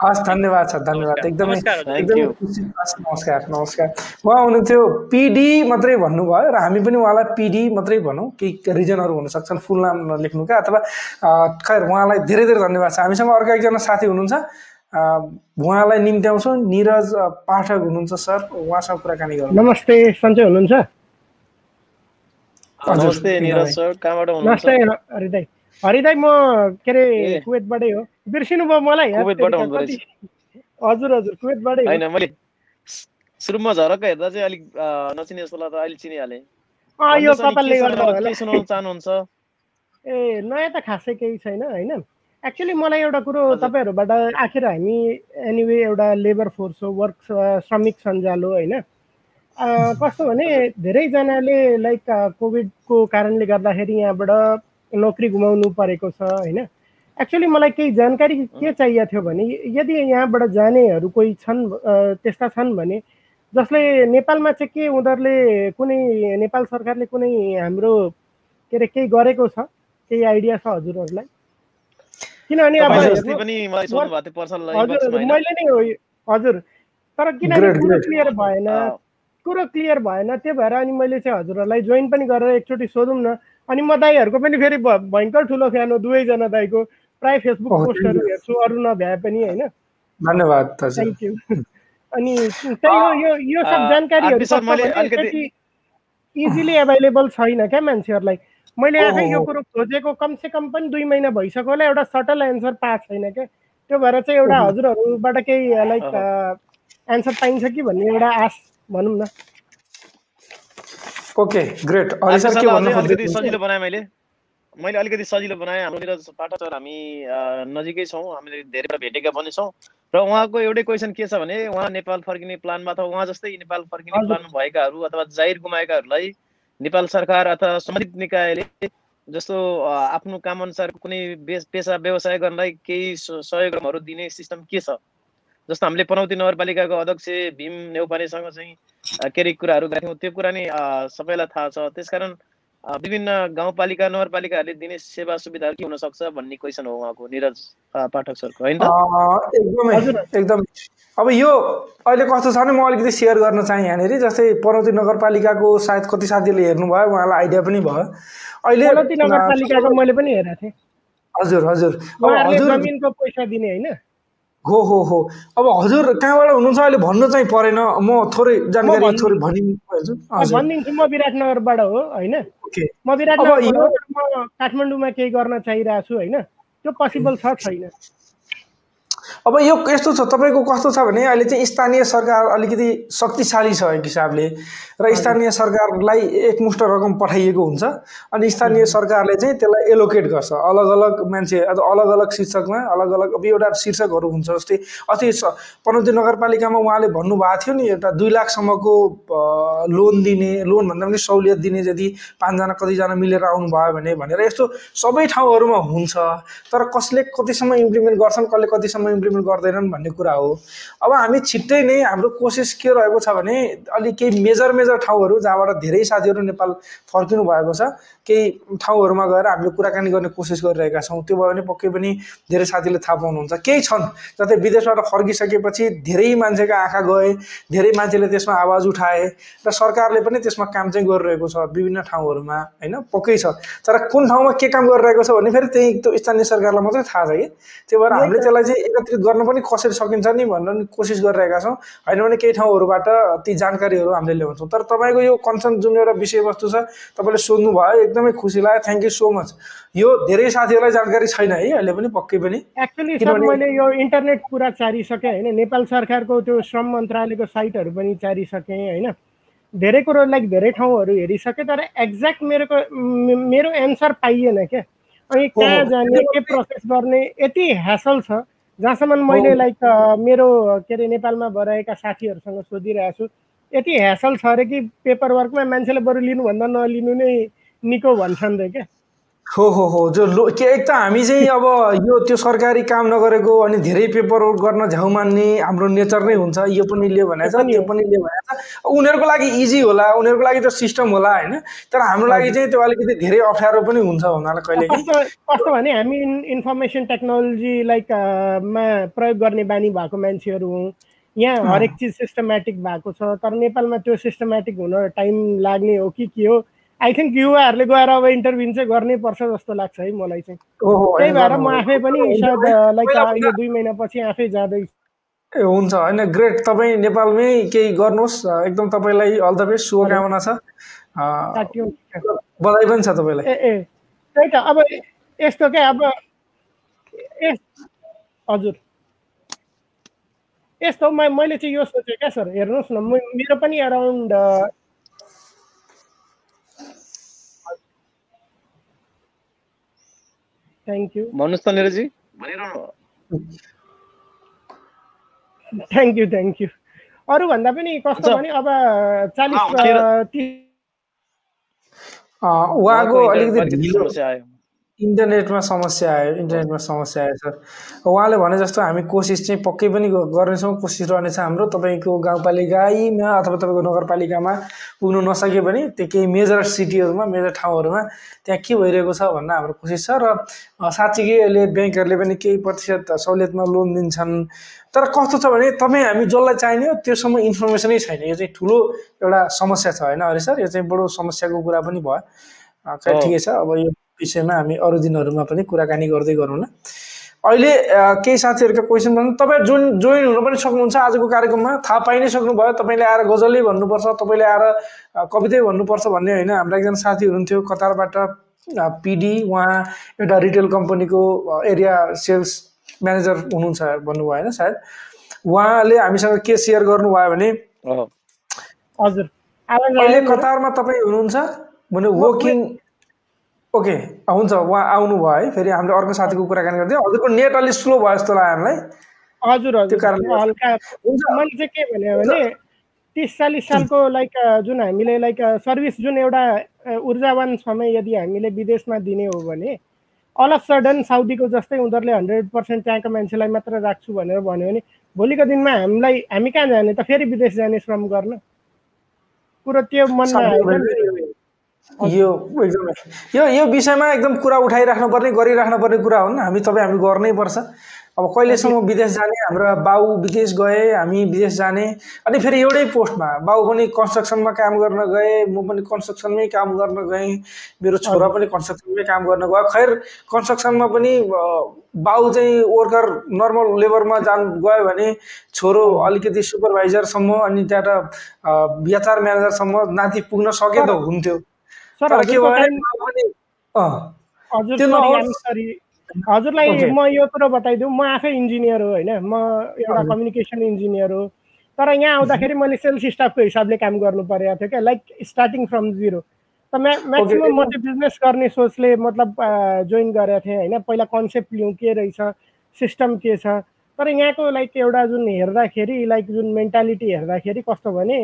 हस् धन्यवाद छ धन्यवाद। एकदमै एकदमै you. खुसी हस् नमस्कार नमस्कार। उहाँ हुनुहुन्थ्यो पिडी मात्रै भन्नुभयो र हामी पनि उहाँलाई पिडी मात्रै भनौँ केही रिजनहरू हुनसक्छन् फुल नाम नलेख्नुका अथवा खैर उहाँलाई धेरै धेरै धन्यवाद छ। हामीसँग अर्को एकजना साथी हुनुहुन्छ उहाँलाई निम्त्याउँछौँ। निरज पाठक हुनुहुन्छ सर। उहाँसँग कुराकानी गरौँ नमस्ते सन्चै हुनुहुन्छ? नमस्ते। निरज सर। कहाँबाट नमस्ते हुनुहुन्छ हरिदाई म के अरे। कुवेतबाटै हो। बिर्सिनु भयो मलाई हजुर हजुर कुवेतबाटै हो। होइन मैले सुरुमा झरक्क हेर्दा चाहिँ अलिक नचिने जस्तो लाग्दा अहिले चिनिहालेँ। यो कपालले गर्दा होला। सुनाउन चाहनुहुन्छ? ए नयाँ त खासै केही छैन होइन। एक्चुली मलाई एउटा कुरो। तपाईँहरूबाट आखिर हामी एनिवे एउटा लेबर फोर्स हो वर्क श्रमिक सञ्जाल हो होइन। कस्तो भने धेरैजनाले लाइक कोभिडको कारणले गर्दाखेरि यहाँबाट नोकरी गुमाउनु परेको छ होइन? एक्चुली मलाई केही जानकारी के चाहिएको थियो भने यदि यहाँबाट जानेहरू कोही छन् त्यस्ता छन् भने जसले नेपालमा चाहिँ के उनीहरूले कुनै नेपाल सरकारले कुनै हाम्रो के अरे केही गरेको छ? केही आइडिया छ हजुरहरूलाई? किनभने अब मैले नै हो हजुर। तर किनभने कुरो. क्लियर भएन कुरो क्लियर भएन त्यो भएर अनि मैले चाहिँ हजुरहरूलाई जोइन पनि गरेर एकचोटि सोधौँ न। अनि म दाईहरूको पनि फेरि भयङ्कर ठुलो फ्यान हो दुवैजना दाईको। प्राय फेसबुक पोस्टहरू हेर्छु अरू नभ्याए पनि होइन। धन्यवाद थ्याङ्क यू अनि त्यही हो यो यो सब जानकारीहरू इजिली एभाइलेबल छैन क्या मान्छेहरूलाई। मैले आफै यो। कुरो खोजेको कमसे कम पनि दुई महिना भइसक्यो होला एउटा सटल एन्सर पाएको छैन क्या। त्यो भएर चाहिँ एउटा। हजुरहरूबाट केही लाइक एन्सर पाइन्छ कि भन्ने एउटा आश भनौँ न। ओके ग्रेट अलिकति सजिलो बनाएँ मैले। मैले अलिकति सजिलो बनाएँ। पाठक सर हामी नजिकै छौँ। हामीले धेरै भेटेका पनि छौँ। र उहाँको एउटै क्वेसन के छ भने उहाँ नेपाल फर्किने प्लानमा अथवा उहाँ जस्तै नेपाल फर्किने। प्लानमा भएकाहरू अथवा जाहिर गुमाएकाहरूलाई नेपाल सरकार अथवा सम्बन्धित निकायले जस्तो आफ्नो काम अनुसार कुनै पेसा व्यवसाय गर्नलाई केही सहयोगहरू दिने सिस्टम के छ? जस्तो हामीले पनौती नगरपालिकाको अध्यक्ष भीम नेउपानेसँग चाहिँ के अरे कुराहरू गरेका थियौँ। त्यो कुरा नि सबैलाई थाहा छ। त्यसकारण विभिन्न गाउँपालिका नगरपालिकाहरूले दिने सेवा सुविधाहरू के हुनसक्छ भन्ने क्वेसन हो उहाँको निरज पाठक सरको होइन? एकदमै अब यो अहिले कस्तो छ भने म अलिकति सेयर गर्न चाहेँ यहाँनिर। जस्तै पनौती नगरपालिकाको सायद कति साथीले हेर्नुभयो उहाँलाई आइडिया पनि भयो। अहिले नगरपालिकाको मैले पनि हेरेको थिएँ। हजुर हजुर। जमिनको पैसा दिने होइन? हो हो हो। अब हजुर कहाँबाट हुनुहुन्छ? अहिले भन्नु चाहिँ परेन। म थोरै जानकारी। थोरै भनिदिन्छु भनिदिन्छु म विराटनगरबाट हो होइन? म म काठमाडौँमा केही गर्न चाहिरहेको छु होइन? त्यो पोसिबल छ छैन। अब यो यस्तो छ तपाईँको कस्तो छ भने अहिले चाहिँ स्थानीय सरकार अलिकति शक्तिशाली छ एक हिसाबले र स्थानीय सरकारलाई एकमुष्ट रकम पठाइएको हुन्छ अनि स्थानीय सरकारले चाहिँ त्यसलाई एलोकेट गर्छ। अलग अलग मान्छे अथवा अलग अलग शीर्षकमा अलग अलग अब एउटा शीर्षकहरू हुन्छ जस्तै अस्ति स- पनौती नगरपालिकामा उहाँले भन्नुभएको थियो नि एउटा दुई लाखसम्मको लोन दिने लोन भन्दा पनि सहुलियत दिने यदि पाँचजना कतिजना मिलेर आउनुभयो भने भनेर यस्तो सबै ठाउँहरूमा हुन्छ। तर कसले कतिसम्म इम्प्लिमेन्ट गर्छन् कसले कतिसम्म इम्प्लिमेन्ट गर्दैनन् भन्ने कुरा हो। अब हामी छिट्टै नै हाम्रो कोसिस के रहेको छ भने अलिक केही मेजर मेजर ठाउँहरू जहाँबाट धेरै साथीहरू नेपाल फर्किनु भएको छ केही ठाउँहरूमा गएर हामीले कुराकानी गर्ने कोसिस गरिरहेका छौँ। त्यो भयो भने पक्कै पनि धेरै साथीले थाहा पाउनुहुन्छ। केही छन् जस्तै विदेशबाट फर्किसकेपछि धेरै मान्छेका आँखा गए धेरै मान्छेले त्यसमा आवाज उठाए र सरकारले पनि त्यसमा काम चाहिँ गरिरहेको छ विभिन्न ठाउँहरूमा होइन? पक्कै छ। तर कुन ठाउँमा के काम गरिरहेको छ भने फेरि त्यही त्यो स्थानीय सरकारलाई मात्रै थाहा छ कि? त्यही भएर हामीले त्यसलाई चाहिँ एकत्रित गर्न पनि कसरी सकिन्छ नि भनेर नि कोसिस गरिरहेका छौँ। होइन भने केही ठाउँहरूबाट ती जानकारीहरू हामीले ल्याउँछौँ। तर तपाईँको यो कन्सर्न जुन एउटा विषयवस्तु छ तपाईँले सोध्नु भयो एकदमै खुसी लाग्यो। थ्याङ्क यू सो मच यो धेरै साथीहरूलाई जानकारी छैन है अहिले पनि पक्कै पनि। एक्चुली सर मैले यो इन्टरनेट पुरा चारिसकेँ होइन? नेपाल सरकारको त्यो श्रम मन्त्रालयको साइटहरू पनि चारिसकेँ होइन? धेरै कुरो लाइक धेरै ठाउँहरू हेरिसकेँ तर एक्ज्याक्ट मेरो मेरो एन्सर पाइएन क्या। अनि कहाँ। जाने के प्रोसेस गर्ने यति ह्यासल छ जहाँसम्म मैले। लाइक मेरो के अरे नेपालमा भइरहेका साथीहरूसँग सोधिरहेको छु यति ह्यासल छ अरे कि पेपर वर्कमा मान्छेले बरु लिनुभन्दा नलिनु नै निको भन्छन् रे क्या। हो हो हो जो लो के एक त हामी चाहिँ अब यो त्यो सरकारी काम नगरेको अनि धेरै पेपर वर्क गर्न झ्याउ मान्ने हाम्रो नेचर नै हुन्छ यो पनि लियो भनेको छ त्यो पनि लियो भनेको छ उनीहरूको लागि इजी होला उनीहरूको लागि त सिस्टम होला होइन। तर हाम्रो लागि चाहिँ त्यो अलिकति धेरै अप्ठ्यारो पनि हुन्छ हुनाले कहिले कस्तो कस्तो भने हामी इन्फर्मेसन टेक्नोलोजी लाइक मा प्रयोग गर्ने बानी भएको मान्छेहरू हौँ। यहाँ हरेक चिज सिस्टमेटिक भएको छ तर नेपालमा त्यो सिस्टमेटिक हुन टाइम लाग्ने हो कि के हो? आई थिङ्क युवाहरूले गएर अब इन्टरभ्यू चाहिँ गर्नै पर्छ जस्तो लाग्छ है मलाई चाहिँ। त्यही भएर म आफै पनि सायद होइन। लाइक यो दुई महिनापछि आफै जाँदैछु ए हुन्छ होइन ग्रेट तपाईँ नेपालमै केही गर्नुहोस्। एकदम तपाईँलाई अल द बेस्ट शुभकामना छ। बधाई पनि छ तपाईँलाई। ए ए त्यही त अब यस्तो क्या अब ए हजुर। यस्तो मैले चाहिँ यो सोचेँ क्या सर हेर्नुहोस् न मेरो पनि अराउन्ड थ्याङ्क यू भन्नुहोस् त Nirajji thank you thank you अरूभन्दा पनि कस्तो। भने अब चालिस उहाँको अलिकति इन्टरनेटमा समस्या आयो इन्टरनेटमा समस्या आयो सर। उहाँले भने जस्तो हामी कोसिस चाहिँ पक्कै पनि गर्नेछौँ कोसिस रहनेछ हाम्रो। तपाईँको गाउँपालिकामा अथवा तपाईँको नगरपालिकामा पुग्नु नसके पनि त्यो केही मेजर सिटीहरूमा मेजर ठाउँहरूमा त्यहाँ के भइरहेको छ भन्न हाम्रो कोसिस छ र साँच्चीकै अहिले ब्याङ्कहरूले पनि केही प्रतिशत सहुलियतमा लोन दिन्छन्। तर कस्तो छ भने तपाईँ हामी जसलाई चाहिने हो त्योसम्म इन्फर्मेसनै छैन। यो चाहिँ ठुलो एउटा समस्या छ। होइन अरे सर? यो चाहिँ बडो समस्याको कुरा पनि भयो। ठिकै छ। अब यो विषयमा हामी अरू दिनहरूमा पनि कुराकानी गर्दै गरौँ न अहिले केही साथीहरूका क्वेसन भन्नु तपाईँ जोइन जोइन हुन पनि सक्नुहुन्छ आजको कार्यक्रममा। थाहा पाइ नै सक्नुभयो तपाईँले आएर गजलै भन्नुपर्छ तपाईँले आएर कवितै भन्नुपर्छ भन्ने होइन। हाम्रा एकजना साथी हुनुहुन्थ्यो कतारबाट पिडी उहाँ एउटा रिटेल कम्पनीको एरिया सेल्स म्यानेजर हुनुहुन्छ भन्नुभयो होइन सायद। उहाँले हामीसँग के सेयर गर्नुभयो भने हजुर। अहिले? कतारमा तपाईँ हुनुहुन्छ? भने वर्किङ ओके हुन्छ उहाँ आउनुभयो है फेरि हामीले अर्को साथीको कुराकानी गर्थ्यौँ हजुरको नेट अलिक स्लो भयो जस्तो लाग्यो हामीलाई। हजुर त्यो हजुर गर्दा। हल्का हुन्छ। मैले चाहिँ के भने भने तिस चालिस सालको लाइक जुन हामीले लाइक सर्भिस जुन एउटा ऊर्जावान समय यदि हामीले विदेशमा दिने हो भने अल अफ सडन साउदीको जस्तै उनीहरूले हन्ड्रेड पर्सेन्ट त्यहाँको मान्छेलाई मात्र राख्छु भनेर भन्यो भने भोलिको दिनमा हामीलाई हामी कहाँ जाने त? फेरि विदेश जाने श्रम गर्न? कुरो त्यो मनमा यो एकदमै यो यो विषयमा एकदम कुरा उठाइराख्नुपर्ने गरिराख्नुपर्ने कुरा हुन् हामी तपाईँ हामी गर्नै पर्छ। अब कहिलेसम्म विदेश जाने हाम्रा बाउ विदेश गए हामी विदेश जाने अनि फेरि एउटै पोस्टमा बाउ पनि कन्स्ट्रक्सनमा काम गर्न गए म पनि कन्स्ट्रक्सनमै काम गर्न गएँ मेरो छोरा पनि कन्स्ट्रक्सनमै काम गर्न गयो। खैर कन्स्ट्रक्सनमा पनि बाउ चाहिँ वर्कर नर्मल लेबरमा जान गयो भने छोरो अलिकति सुपरभाइजरसम्म अनि त्यहाँबाट बिएचआर म्यानेजरसम्म नाति पुग्न सके त हुन्थ्यो। सर। हजुरलाई. म यो कुरो बताइदिउँ। म आफै इन्जिनियर हो होइन? म एउटा। कम्युनिकेसन इन्जिनियर हो। तर यहाँ आउँदाखेरि मैले सेल्स स्टाफको हिसाबले काम गर्नु परेको थियो क्या। Like starting from zero. त म्या म्याक्सिमम् म चाहिँ बिजनेस गर्ने सोचले मतलब जोइन गरेको थिएँ होइन? पहिला कन्सेप्ट लिउँ के रहेछ? सिस्टम के छ? तर यहाँको लाइक एउटा जुन हेर्दाखेरि लाइक जुन मेन्टालिटी हेर्दाखेरि कस्तो भने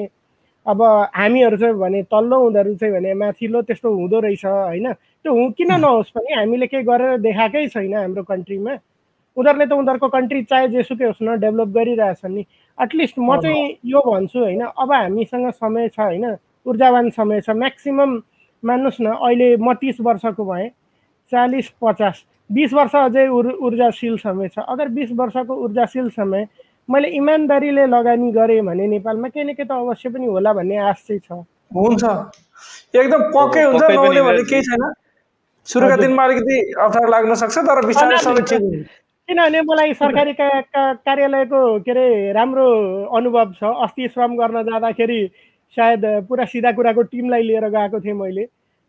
अब हामीहरू चाहिँ भने तल्लो उनीहरू चाहिँ भने माथिल्लो त्यस्तो हुँदो रहेछ होइन? त्यो हु किन नहोस् पनि हामीले केही गरेर देखाएकै छैन हाम्रो कन्ट्रीमा। उनीहरूले त उनीहरूको कन्ट्री चाहे जेसुकै होस् न डेभलप गरिरहेछन् नि। एटलिस्ट म चाहिँ यो भन्छु होइन अब हामीसँग समय छ होइन? ऊर्जावान समय छ। म्याक्सिमम् मान्नुहोस् न अहिले म तिस वर्षको भएँ चालिस पचास। बिस वर्ष अझै ऊर्जाशील समय छ। अगर बिस वर्षको ऊर्जाशील समय मैले इमान्दारीले लगानी गरेँ भने नेपालमा केही न केही त अवश्य पनि होला भन्ने आश चाहिँ छ। हुन्छ। एकदम पक्कै हुन्छ नहुने भने। केही छैन। सुरुका। दिनमा अलिकति अप्ठ्यारो लाग्न सक्छ तर बिस्तारै सबै ठिक हुन्छ। किनभने मलाई सरकारी का- का- कार्यालयको के अरे राम्रो अनुभव छ। अस्ति श्रम गर्न जाँदाखेरि सायद पुरा सिधा कुराको टिमलाई लिएर गएको थिएँ मैले।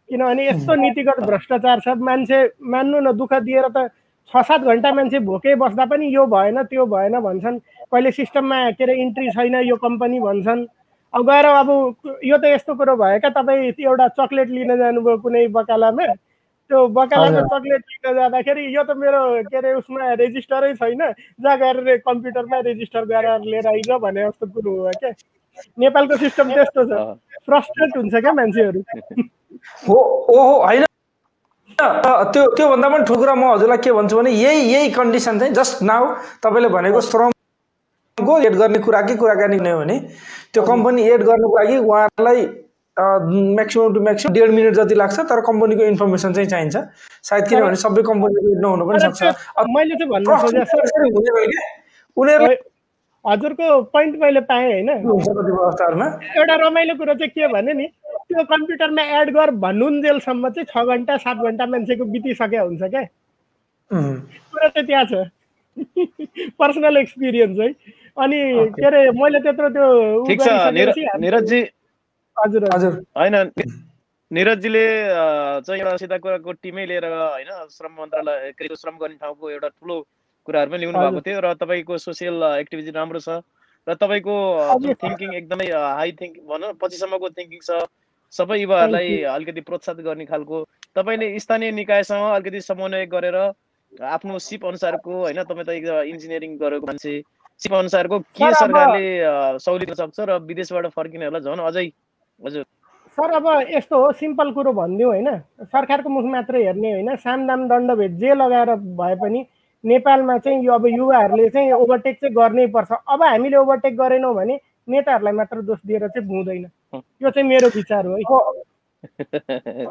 किनभने यस्तो नीतिगत भ्रष्टाचार छ। मान्छे मान्नु न दुःख दिएर त छ सात घन्टा मान्छे भोकै बस्दा पनि यो भएन त्यो भएन भन्छन्। कहिले सिस्टममा के अरे इन्ट्री छैन यो कम्पनी भन्छन्। अब गएर अब यो त यस्तो कुरो भयो क्या तपाईँ एउटा चक्लेट लिन जानुभयो कुनै बकालामा। त्यो बकालामा। चक्लेट लिन जाँदाखेरि यो त मेरो के अरे उसमा रेजिस्टरै छैन। जहाँ गएर कम्प्युटरमा रेजिस्टर गरेर लिएर आइज भने जस्तो कुरो हो क्या। नेपालको सिस्टम त्यस्तो छ। फ्रस्ट्रेट हुन्छ क्या मान्छेहरू। हो ओहो होइन। त्यो त्योभन्दा पनि ठुलो कुरा म हजुरलाई के भन्छु भने यही यही कन्डिसन चाहिँ जस्ट नाउ तपाईँले भनेको श्रमको एड गर्ने कुरा के कुराकानी हुने हो भने त्यो कम्पनी एड गर्नुको लागि उहाँलाई म्याक्सिमम् टु म्याक्सिमम् डेढ मिनट जति लाग्छ तर कम्पनीको इन्फर्मेसन चाहिँ चाहिन्छ। सायद किनभने सबै कम्पनीको एड नहुनु पनि सक्छ। मैले चाहिँ भन्नु खोजेँ सर कसरी हुने भयो कि उनीहरूले हजुरको पोइन्ट मैले पाएँ होइन। एउटा रमाइलो कुरो चाहिँ के भने नि त्यो कम्प्युटरमा एड गर भन्नुन्जेलसम्म चाहिँ छ घन्टा सात घन्टा मान्छेको बितिसकेको हुन्छ क्या कुरा चाहिँ त्यहाँ छ। पर्सनल एक्सपिरियन्स है। अनि के अरे मैले त्यत्रो त्यो ठिक छ निरजजी। हजुर हजुर। होइन निरजजीले चाहिँ एउटा सिधा कुराको टिमै लिएर होइन श्रम मन्त्रालय के अरे श्रम गर्ने ठाउँको एउटा ठुलो कुराहरू पनि ल्याउनु भएको थियो र तपाईँको सोसियल एक्टिभिटी राम्रो छ र तपाईँको। थिङ्किङ एकदमै हाई थिङ्क भनौँ न पछिसम्मको थिङ्किङ छ सबै युवाहरूलाई अलिकति प्रोत्साहित गर्ने खालको तपाईँले स्थानीय निकायसँग अलिकति समन्वय गरेर आफ्नो सिप अनुसारको होइन तपाईँ त एक इन्जिनियरिङ गरेको मान्छे अनुसारको के सर, अब- सरकारले सहुलियत सक्छ र विदेशबाट फर्किनेहरूलाई झन् अझै हजुर। सर अब यस्तो हो सिम्पल कुरो भनिदिउँ होइन? सरकारको मुख मात्रै हेर्ने होइन? सामदाम दण्डभेद जे लगाएर भए पनि नेपालमा चाहिँ यो अब युवाहरूले चाहिँ ओभरटेक चाहिँ गर्नै पर्छ। अब हामीले ओभरटेक गरेनौँ भने नेताहरूलाई मात्र दोष दिएर चाहिँ हुँदैन यो चाहिँ मेरो विचार हो है।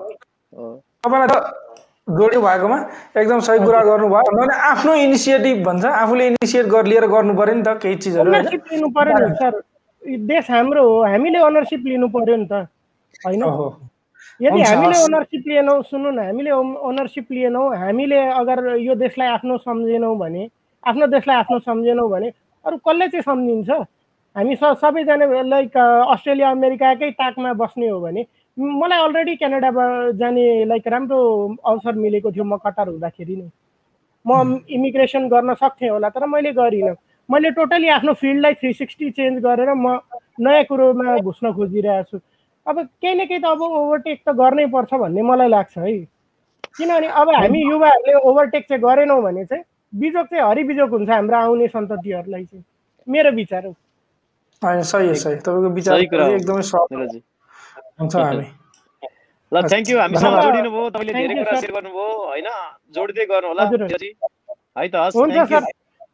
जोडिनु भएकोमा एकदम सही कुरा गर्नुभयो। भने आफ्नो इनिसिएटिभ भन्छ आफूले इनिसिएट गर लिएर गर्नु पऱ्यो नि त केही चिजहरू। लिनु पर्यो नि सर। देश हाम्रो हो हामीले ओनरसिप लिनु पर्यो नि त। होइन? यदि हामीले। ओनरसिप लिएनौँ सुन्नु न हामीले ओनरसिप लिएनौँ हामीले अगर यो देशलाई आफ्नो सम्झेनौँ भने आफ्नो देशलाई आफ्नो सम्झेनौँ भने अरू कसले चाहिँ सम्झिन्छ? हामी स सबैजना लाइक अस्ट्रेलिया अमेरिकाकै ताकमा बस्ने हो भने मलाई अलरेडी क्यानाडामा जाने लाइक राम्रो अवसर मिलेको थियो म कतार हुँदाखेरि नै। म इमिग्रेसन गर्न सक्थेँ होला तर मैले गरिनँ। मैले टोटली आफ्नो फिल्डलाई थ्री सिक्सटी चेन्ज गरेर म नयाँ कुरोमा घुस्न खोजिरहेको छु। अब केही न केही त अब ओभरटेक त गर्नै पर्छ भन्ने मलाई लाग्छ है। किनभने अब हामी युवाहरूले ओभरटेक चाहिँ गरेनौँ भने चाहिँ बिजोग चाहिँ हरिबिजोग हुन्छ हाम्रो आउने सन्ततिहरूलाई चाहिँ। मेरो विचार हो। सही हो सही तपाईँको विचार सही कुरा हो। एकदमै हुन्छ हामी ल थ्याङ्क यू हामीसँग। जोडिनु भयो तपाईँले धेरै कुरा. सेयर गर्नुभयो होइन? जोड्दै गर्नु होला है त हस् हुन्छ सर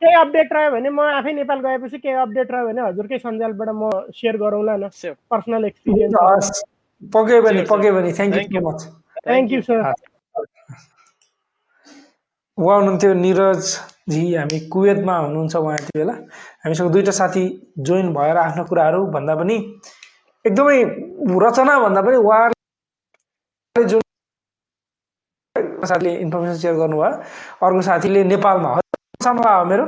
केही अपडेट रह्यो भने म आफै नेपाल गएपछि केही अपडेट रह्यो भने हजुरकै सञ्जालबाट म सेयर गरौँला न. पर्सनल एक्सपिरियन्स पक्कै पनि. पक्कै पनि। Thank you much thank you sir उहाँ हुनुहुन्थ्यो निरजजी हामी कुवेतमा हुनुहुन्छ उहाँ यति बेला हामीसँग दुईवटा साथी जोइन भएर आफ्नो कुराहरू भन्दा पनि एकदमै रचना भन्दा पनि उहाँले जुन साथीले इन्फर्मेसन सेयर गर्नुभयो अर्को साथीले नेपालमा। आयो मेरो।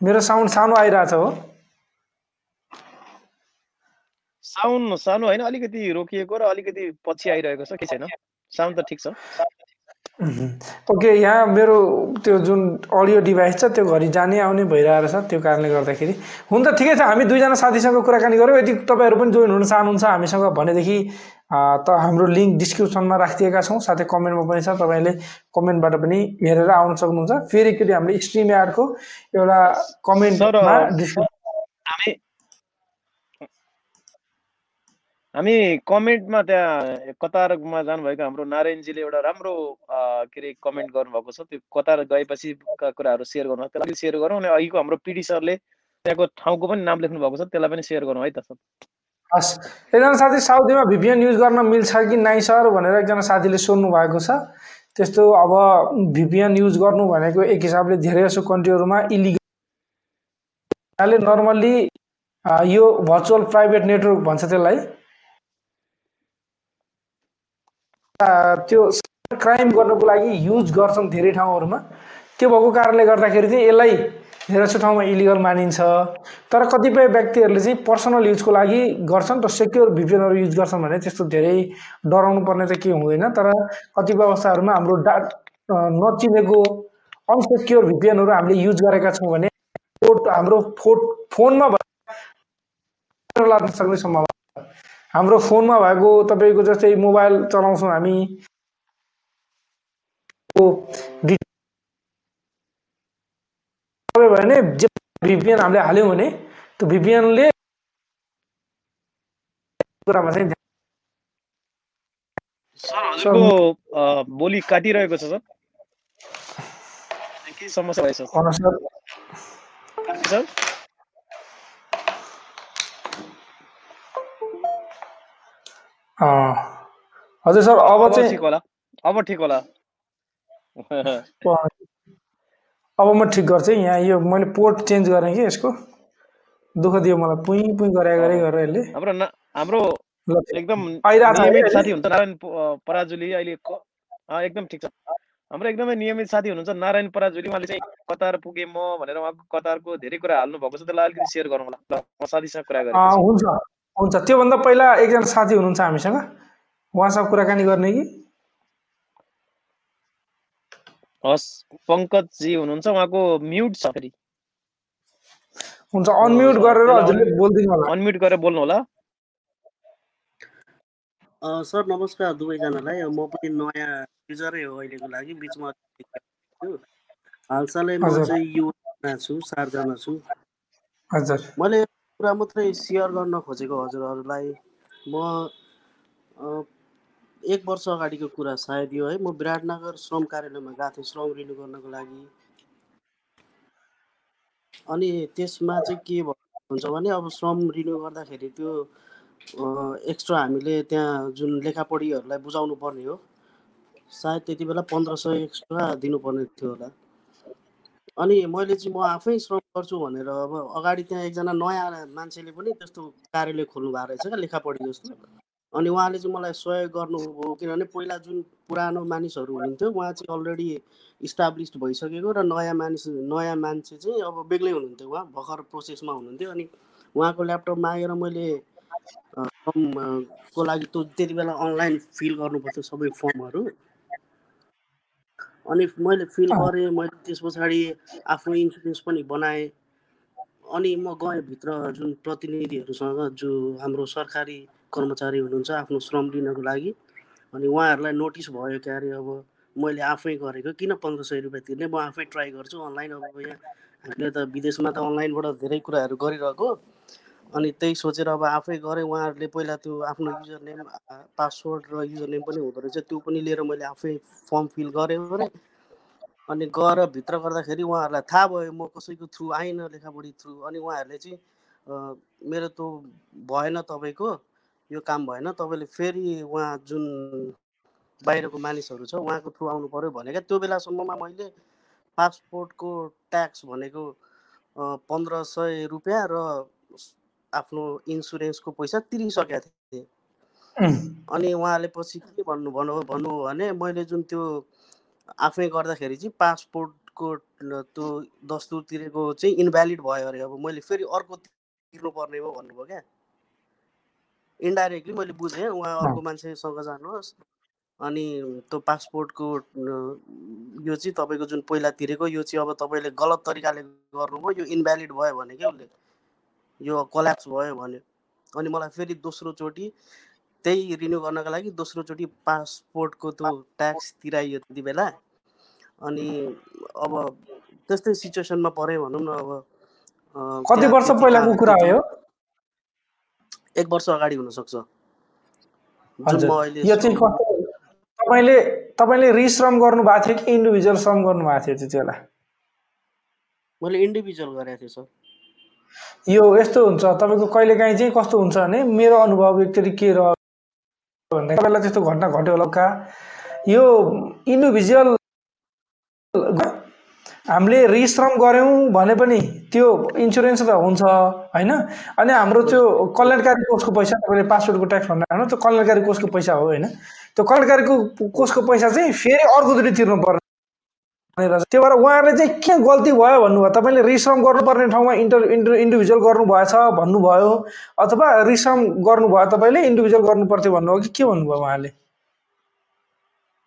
मेरो साउन्ड सानो आइरहेछ हो। साउन्ड सानो होइन अलिकति रोकिएको र अलिकति पछि आइरहेको छ के छैन? साउन्ड त ठिक छ। ओके यहाँ मेरो त्यो जुन अडियो डिभाइस छ त्यो घरि जाने आउने भइरहेको छ त्यो कारणले गर्दाखेरि। हुन त ठिकै छ हामी दुईजना साथीसँग कुराकानी गऱ्यौँ। यदि तपाईँहरू पनि जोइन हुन चाहनुहुन्छ हामीसँग भनेदेखि त हाम्रो लिङ्क डिस्क्रिप्सनमा राखिदिएका छौँ। साथै कमेन्टमा पनि छ तपाईँले कमेन्टबाट पनि हेरेर आउन सक्नुहुन्छ। फेरि एकचोटि हामीले स्ट्रिम यार्डको एउटा कमेन्टमा सर, डिस्क्रिप हामी कमेन्टमा त्यहाँ कतारमा जानुभएको हाम्रो नारायणजीले एउटा राम्रो के अरे कमेन्ट गर्नुभएको छ। त्यो कतार गएपछिका कुराहरू सेयर गर्नु त्यसलाई सेयर गरौँ अनि अघिको हाम्रो पिडी सरले त्यहाँको ठाउँको पनि नाम लेख्नु भएको छ। त्यसलाई पनि सेयर गरौँ है त सर। हस्। एकजना साथी साउदीमा भिपिएन युज गर्न मिल्छ कि नाइ सर भनेर एकजना साथीले सोध्नु भएको छ। त्यस्तो अब भिपिएन युज गर्नु भनेको एक हिसाबले धेरै जसो कन्ट्रीहरूमा इलिगल। नर्मल्ली यो भर्चुअल प्राइभेट नेटवर्क भन्छ त्यसलाई। त्यो क्राइम गर्नको लागि युज गर्छन् धेरै ठाउँहरूमा त्यो भएको कारणले गर्दाखेरि चाहिँ यसलाई धेरै जसो ठाउँमा इलिगल मानिन्छ तर कतिपय व्यक्तिहरूले चाहिँ पर्सनल युजको लागि गर्छन् र सेक्योर भिपिएनहरू युज गर्छन् भने त्यस्तो धेरै डराउनु पर्ने त केही हुँदैन तर कतिपय अवस्थाहरूमा हाम्रो डा नचिनेको अनसेक्योर भिपिएनहरू हामीले युज गरेका छौँ भने हाम्रो फो फोनमा लाग्न सक्ने सम्भावना। हाम्रो फोनमा भएको तपाईँको जस्तै मोबाइल चलाउँछौँ हामी। भने जे भिपिएन हामीले हाल्यौँ भने त्यो भिपिएनले कुरामा चाहिँ बोली काटिरहेको छ सर। समस्या भएछ सर। हजुर सर अब चाहिँ ठिक होला। अब ठिक होला। अब म ठिक गर्छु। यहाँ यो मैले पोर्ट चेन्ज गरेँ कि यसको। दुःख दियो मलाई पुइ पुइ गरे गरे गरेर यसले हाम्रो हाम्रो एकदम नियमित? साथी हुन्छ नारायण पराजुली अहिले एकदम ठिक छ। हाम्रो एकदमै नियमित साथी हुनुहुन्छ नारायण पराजुली। उहाँले चाहिँ कतार पुगेँ म भनेर उहाँको कतारको धेरै कुरा हाल्नु भएको छ त्यसलाई अलिकति सेयर गरौँ होला। ल म साथीसँग कुरा गरेँ हुन्छ। हुन्छ त्योभन्दा पहिला एकजना साथी हुनुहुन्छ हामीसँग। उहाँसँग कुराकानी गर्ने कि? हस् पङ्कजजी हुनुहुन्छ उहाँको म्युट छ फेरि। हुन्छ अनम्युट गरेर हजुरले बोलिदिनु होला। अनम्युट गरेर बोल्नु होला। सर नमस्कार दुवैजनालाई। म पनि नयाँ युजरै हो अहिलेको लागि बिचमा हालसालै म। चाहिँ युमा छु चारजना छु। हजुर। मैले कुरा मात्रै सेयर गर्न खोजेको हजुरहरूलाई। म एक वर्ष अगाडिको कुरा सायद यो है म विराटनगर श्रम कार्यालयमा गएको थिएँ श्रम रिन्यू गर्नको लागि। अनि त्यसमा चाहिँ के हुन्छ भने अब श्रम रिन्यू गर्दाखेरि त्यो एक्स्ट्रा हामीले त्यहाँ जुन लेखापढीहरूलाई बुझाउनु पर्ने हो सायद त्यति बेला पन्ध्र सय एक्स्ट्रा दिनुपर्ने थियो होला। अनि मैले चाहिँ म आफै श्रम गर्छु भनेर अब अगाडि त्यहाँ एकजना नयाँ मान्छेले पनि त्यस्तो कार्यालय खोल्नु भएको रहेछ क्या लेखापढी जस्तो। अनि उहाँले चाहिँ मलाई सहयोग गर्नुभयो किनभने पहिला जुन पुरानो मानिसहरू हुनुहुन्थ्यो उहाँ चाहिँ अलरेडी इस्टाब्लिस्ड भइसकेको र नयाँ मानिस नयाँ मान्छे चाहिँ अब बेग्लै हुनुहुन्थ्यो उहाँ भर्खर प्रोसेसमा हुनुहुन्थ्यो। अनि उहाँको ल्यापटप मागेर मैले अ, फर्म अ, को लागि त्यो त्यति बेला अनलाइन फिल गर्नुपर्थ्यो सबै फर्महरू अनि मैले फिल गरेँ मैले त्यस पछाडि आफ्नो इन्सुरेन्स पनि बनाएँ। अनि म गएँ भित्र जुन प्रतिनिधिहरूसँग जो हाम्रो सरकारी कर्मचारी हुनुहुन्छ आफ्नो श्रम लिनको लागि अनि उहाँहरूलाई नोटिस भयो क्या अरे अब मैले आफै गरेको किन पन्ध्र सय रुपियाँ तिर्ने? म आफै ट्राई गर्छु। अनलाइन अब यहाँ हामीले त विदेशमा त अनलाइनबाट धेरै कुराहरू गरिरहेको। अनि त्यही सोचेर अब आफै गरेँ उहाँहरूले पहिला त्यो आफ्नो युजर नेम पासवर्ड र युजर नेम पनि हुँदो रहेछ। त्यो पनि लिएर मैले आफै फर्म फिल गरेँ गरेँ। अनि गएर भित्र गर्दाखेरि उहाँहरूलाई थाहा भयो म कसैको थ्रु आइनँ लेखापढी थ्रु। अनि उहाँहरूले चाहिँ मेरो त भएन तपाईँको यो काम भएन। तपाईँले फेरि उहाँ जुन बाहिरको मानिसहरू छ उहाँको थ्रु आउनु पऱ्यो भनेका। त्यो बेलासम्ममा मैले पासपोर्टको ट्याक्स भनेको पन्ध्र सय रुपियाँ र आफ्नो इन्सुरेन्सको पैसा तिरिसकेका थिएँ। अनि उहाँले पछि के भन्नु भन्नु भन्नु भने मैले जुन त्यो आफै गर्दाखेरि चाहिँ पासपोर्टको त्यो दस्तुर तिरेको चाहिँ इन्भ्यालिड भयो अरे। अब मैले फेरि अर्को तिर्नुपर्ने हो भन्नुभयो क्या। इन्डाइरेक्टली मैले बुझेँ उहाँ अर्को मान्छेसँग जानुहोस्। अनि त्यो पासपोर्टको यो चाहिँ तपाईँको जुन पहिला तिरेको यो चाहिँ अब तपाईँले गलत तरिकाले गर्नुभयो यो इन्भ्यालिड भयो भने क्या उसले। यो कोल्याप्स भयो भन्यो। अनि मलाई फेरि दोस्रोचोटि त्यही रिन्यू गर्नको लागि दोस्रोचोटि पासपोर्टको त्यो ट्याक्स तिराइयो त्यति बेला। अनि अब त्यस्तै सिचुएसनमा पऱ्यो भनौँ न अब कति वर्ष पहिलाको कुरा हो एक वर्ष अगाडि हुनसक्छ। यो चाहिँ तपाईँले तपाईँले रिश्रम गर्नु भएको थियो कि इन्डिभिजुअल श्रम गर्नु भएको थियो त्यति बेला? मैले इन्डिभिजुअल गरेको थिएँ सर। यो यस्तो हुन्छ तपाईँको कहिलेकाहीँ चाहिँ कस्तो हुन्छ भने मेरो अनुभव एकचोटि के रह्यो भन्दा तपाईँलाई त्यस्तो घटना घट्यो होला का? यो इन्डिभिजुअल हामीले रिश्रम गऱ्यौँ भने पनि त्यो इन्सुरेन्स त हुन्छ होइन? अनि हाम्रो त्यो कल्याणकारी कोषको पैसा तपाईँले पासपोर्टको ट्याक्स होइन त्यो कल्याणकारी कोषको पैसा हो होइन? त्यो कल्याणकारीको कोषको पैसा चाहिँ फेरि अर्कोचोटि तिर्नु पर्ने त्यो भएर उहाँहरूले चाहिँ के गल्ती भयो भन्नुभयो? तपाईँले रिश्रम गर्नुपर्ने ठाउँमा इन्टर इन्टर इन्डिभिजुअल गर्नुभएछ भन्नुभयो? अथवा रिश्रम गर्नुभयो तपाईँले इन्डिभिजुअल गर्नु पर्थ्यो भन्नुभयो कि के भन्नुभयो उहाँले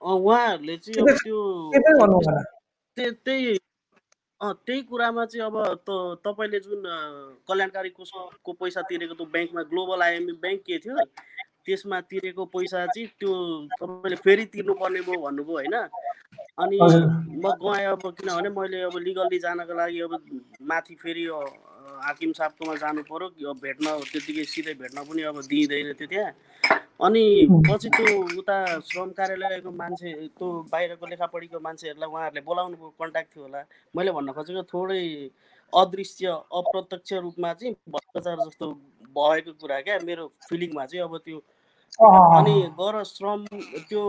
उहाँहरूले चाहिँ अब त्यो त्यही कुरामा चाहिँ अब त तपाईँले जुन कल्याणकारी कोषको पैसा तिरेको त्यो ब्याङ्कमा ग्लोबल आइएमबी ब्याङ्क के थियो त्यसमा तिरेको पैसा चाहिँ त्यो तपाईँले फेरि तिर्नुपर्ने भयो भन्नुभयो होइन? अनि म गएँ अब किनभने मैले अब लिगल्ली जानको लागि अब माथि फेरि हाकिम साहबकोमा जानु पऱ्यो कि अब भेट्न त्यतिकै सिधै भेट्न पनि अब दिइँदैन थियो त्यहाँ। अनि पछि त्यो उता श्रम कार्यालयको मान्छे त्यो बाहिरको लेखापढीको मान्छेहरूलाई उहाँहरूले बोलाउनु कन्ट्याक्ट थियो होला। मैले भन्न खोजेको थोरै अदृश्य अप्रत्यक्ष रूपमा चाहिँ भ्रष्टाचार जस्तो भएको कुरा क्या मेरो फिलिङमा चाहिँ अब त्यो। अनि गएर श्रम त्यो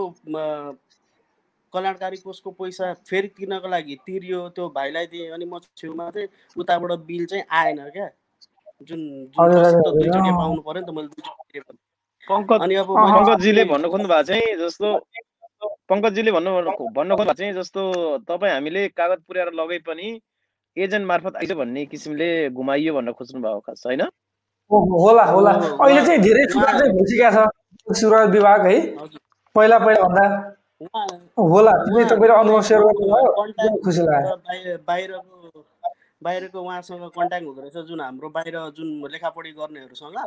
कल्याणकारी कोषको पैसा फेरि तिर्नको लागि तिरियो त्यो भाइलाई दिएँ अनि म छेउमा चाहिँ उताबाट बिल चाहिँ आएन क्या। जुन दुईचोटि। पाउनु पऱ्यो नि त मैले दुईचोटि अनि अब पङ्कजजीले भन्नु खोज्नु भएको चाहिँ जस्तो पङ्कजजीले भन्नु भन्नु खोज्नु भएको चाहिँ जस्तो तपाईँ हामीले कागज पुर्याएर लगे पनि एजेन्ट मार्फत आइज भन्ने किसिमले घुमाइयो भन्न खोज्नु भएको खास होइन? हो- होला होला। अब अहिले चाहिँ धेरै सुधार चाहिँ भइसकेको छ। सुरक्षा विभाग है। पहिला पहिला भन्दा होला तपाईँले अनुभव सेयर गर्नुभयो खुसी लाग्यो। बाहिरको बाहिरको उहाँसँग कन्ट्याक्ट हुँदो रहेछ जुन हाम्रो बाहिर जुन लेखापढी गर्नेहरूसँग।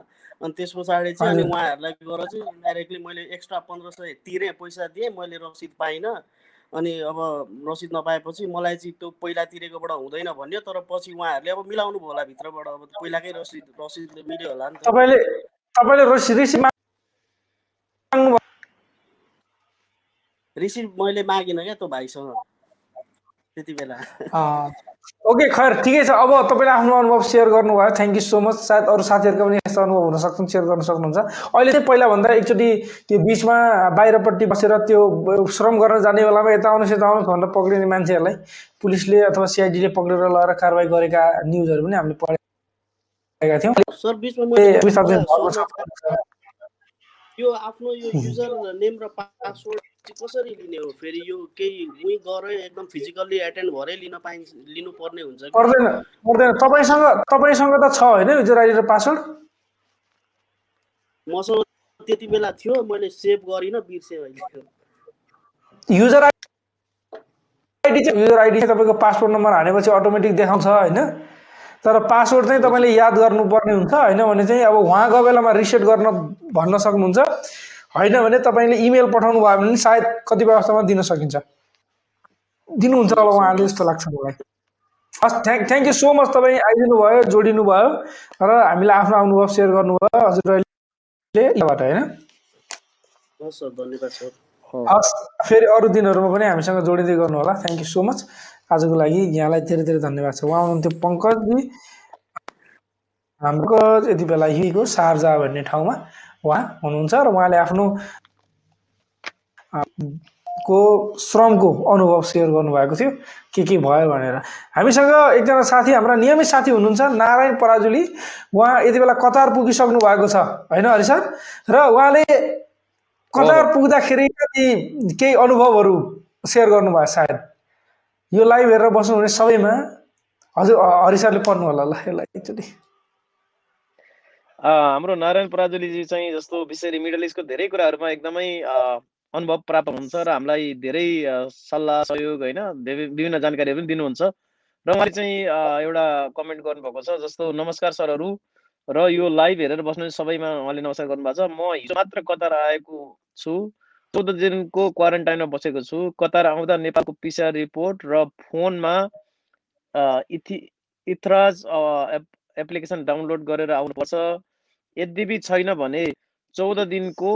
अनि त्यस पछाडि चाहिँ अनि। उहाँहरूलाई गएर चाहिँ इन्डाइरेक्टली मैले एक्स्ट्रा पन्ध्र सय तिरेँ पैसा दिएँ मैले रसिद पाइनँ। अनि अब रसिद नपाएपछि मलाई चाहिँ त्यो पहिला तिरेकोबाट हुँदैन भन्यो तर पछि उहाँहरूले अब मिलाउनु भयो होला भित्रबाट अब पहिलाकै रसिद रसिदले मिल्यो होला नि तपाईँले तपाईँले रोसी रिसिभ मैले मागिनँ क्या त्यो भाइसँग। त्यति बेला। ओके खैर ठिकै छ। अब तपाईँले आफ्नो अनुभव सेयर गर्नुभयो। थ्याङ्क यू सो मच सायद अरू साथीहरूको पनि यस्तो अनुभव हुन सक्छन् सेयर गर्न सक्नुहुन्छ। अहिले चाहिँ पहिलाभन्दा एकचोटि त्यो बिचमा बाहिरपट्टि बसेर त्यो श्रम गर्न जाने बेलामा यता आउनुहोस् यता आउनुहोस् भनेर पक्रिने मान्छेहरूलाई पुलिसले अथवा सिआइडीले पक्रेर लगेर कारवाही गरेका न्युजहरू पनि हामीले पढेका थियौँ। यो आफ्नो यो युजर नेम र पासवर्ड कसरी लिने हो? फेरि यो केही उहीँ गएर एकदम फिजिकल्ली एटेन्ड भएरै लिन पाइन्छ लिनु पर्ने हुन्छ पर्दैन पर्दैन। तपाईँसँग तपाईँसँग त छ होइन युजर र पासवर्ड मसँग त्यति बेला थियो मैले सेभ गरिनँ बिर्सेँ अहिले। युजर आइडी चाहिँ युजर आइडी चाहिँ तपाईँको पासपोर्ट नम्बर हानेपछि अटोमेटिक देखाउँछ होइन? तर पासवर्ड चाहिँ तपाईँले याद गर्नुपर्ने हुन्छ होइन? भने चाहिँ अब उहाँ गएको बेलामा रिसेट गर्न भन्न सक्नुहुन्छ। होइन भने तपाईँले इमेल पठाउनु भयो भने सायद कतिपय अवस्थामा दिन सकिन्छ। दिनुहुन्छ होला उहाँले जस्तो लाग्छ मलाई। हस् thank thank you so much तपाईँ आइदिनु भयो जोडिनु भयो र हामीलाई आफ्नो अनुभव सेयर गर्नुभयो। हजुर अहिले होइन? हस् सर धन्यवाद सर। हो हस् फेरि अरू दिनहरूमा पनि हामीसँग जोडिँदै गर्नु होला। थ्याङ्क यू सो मच आजको लागि यहाँलाई धेरै धेरै धन्यवाद छ। उहाँ हुनुहुन्थ्यो पङ्कजजी हाम्रो यति बेला हिको सार्जा भन्ने ठाउँमा। उहाँ हुनुहुन्छ र उहाँले आफ्नो को श्रमको अनुभव सेयर गर्नुभएको थियो के के भयो भनेर। हामीसँग एकजना साथी हाम्रा नियमित साथी हुनुहुन्छ नारायण पराजुली। उहाँ यति बेला कतार पुगिसक्नु भएको छ होइन हरि सर? र उहाँले कतार पुग्दाखेरि केही अनुभवहरू सेयर गर्नुभयो सायद। यो लाइभ हेरेर बस्नुहुने सबैमा हजुर हरि सरले पढ्नु होला ल यसलाई एकचोटि। हाम्रो नारायण पराजुलीजी चाहिँ जस्तो विशेष मिडल इस्टको धेरै कुराहरूमा एकदमै अनुभव प्राप्त हुन्छ र हामीलाई धेरै सल्लाह सहयोग होइन विभिन्न जानकारीहरू पनि दिनुहुन्छ। र उहाँले चाहिँ एउटा कमेन्ट गर्नुभएको छ जस्तो नमस्कार सरहरू र यो लाइभ हेरेर बस्नु सबैमा उहाँले नमस्कार गर्नुभएको छ। म हिजो मात्र कतार आएको छु चौध दिनको क्वारेन्टाइनमा बसेको छु। कतार आउँदा नेपालको पिसिआर रिपोर्ट र फोनमा इथि इथराज एप्लिकेसन डाउनलोड गरेर आउनुपर्छ। यद्यपि छैन भने चौध दिनको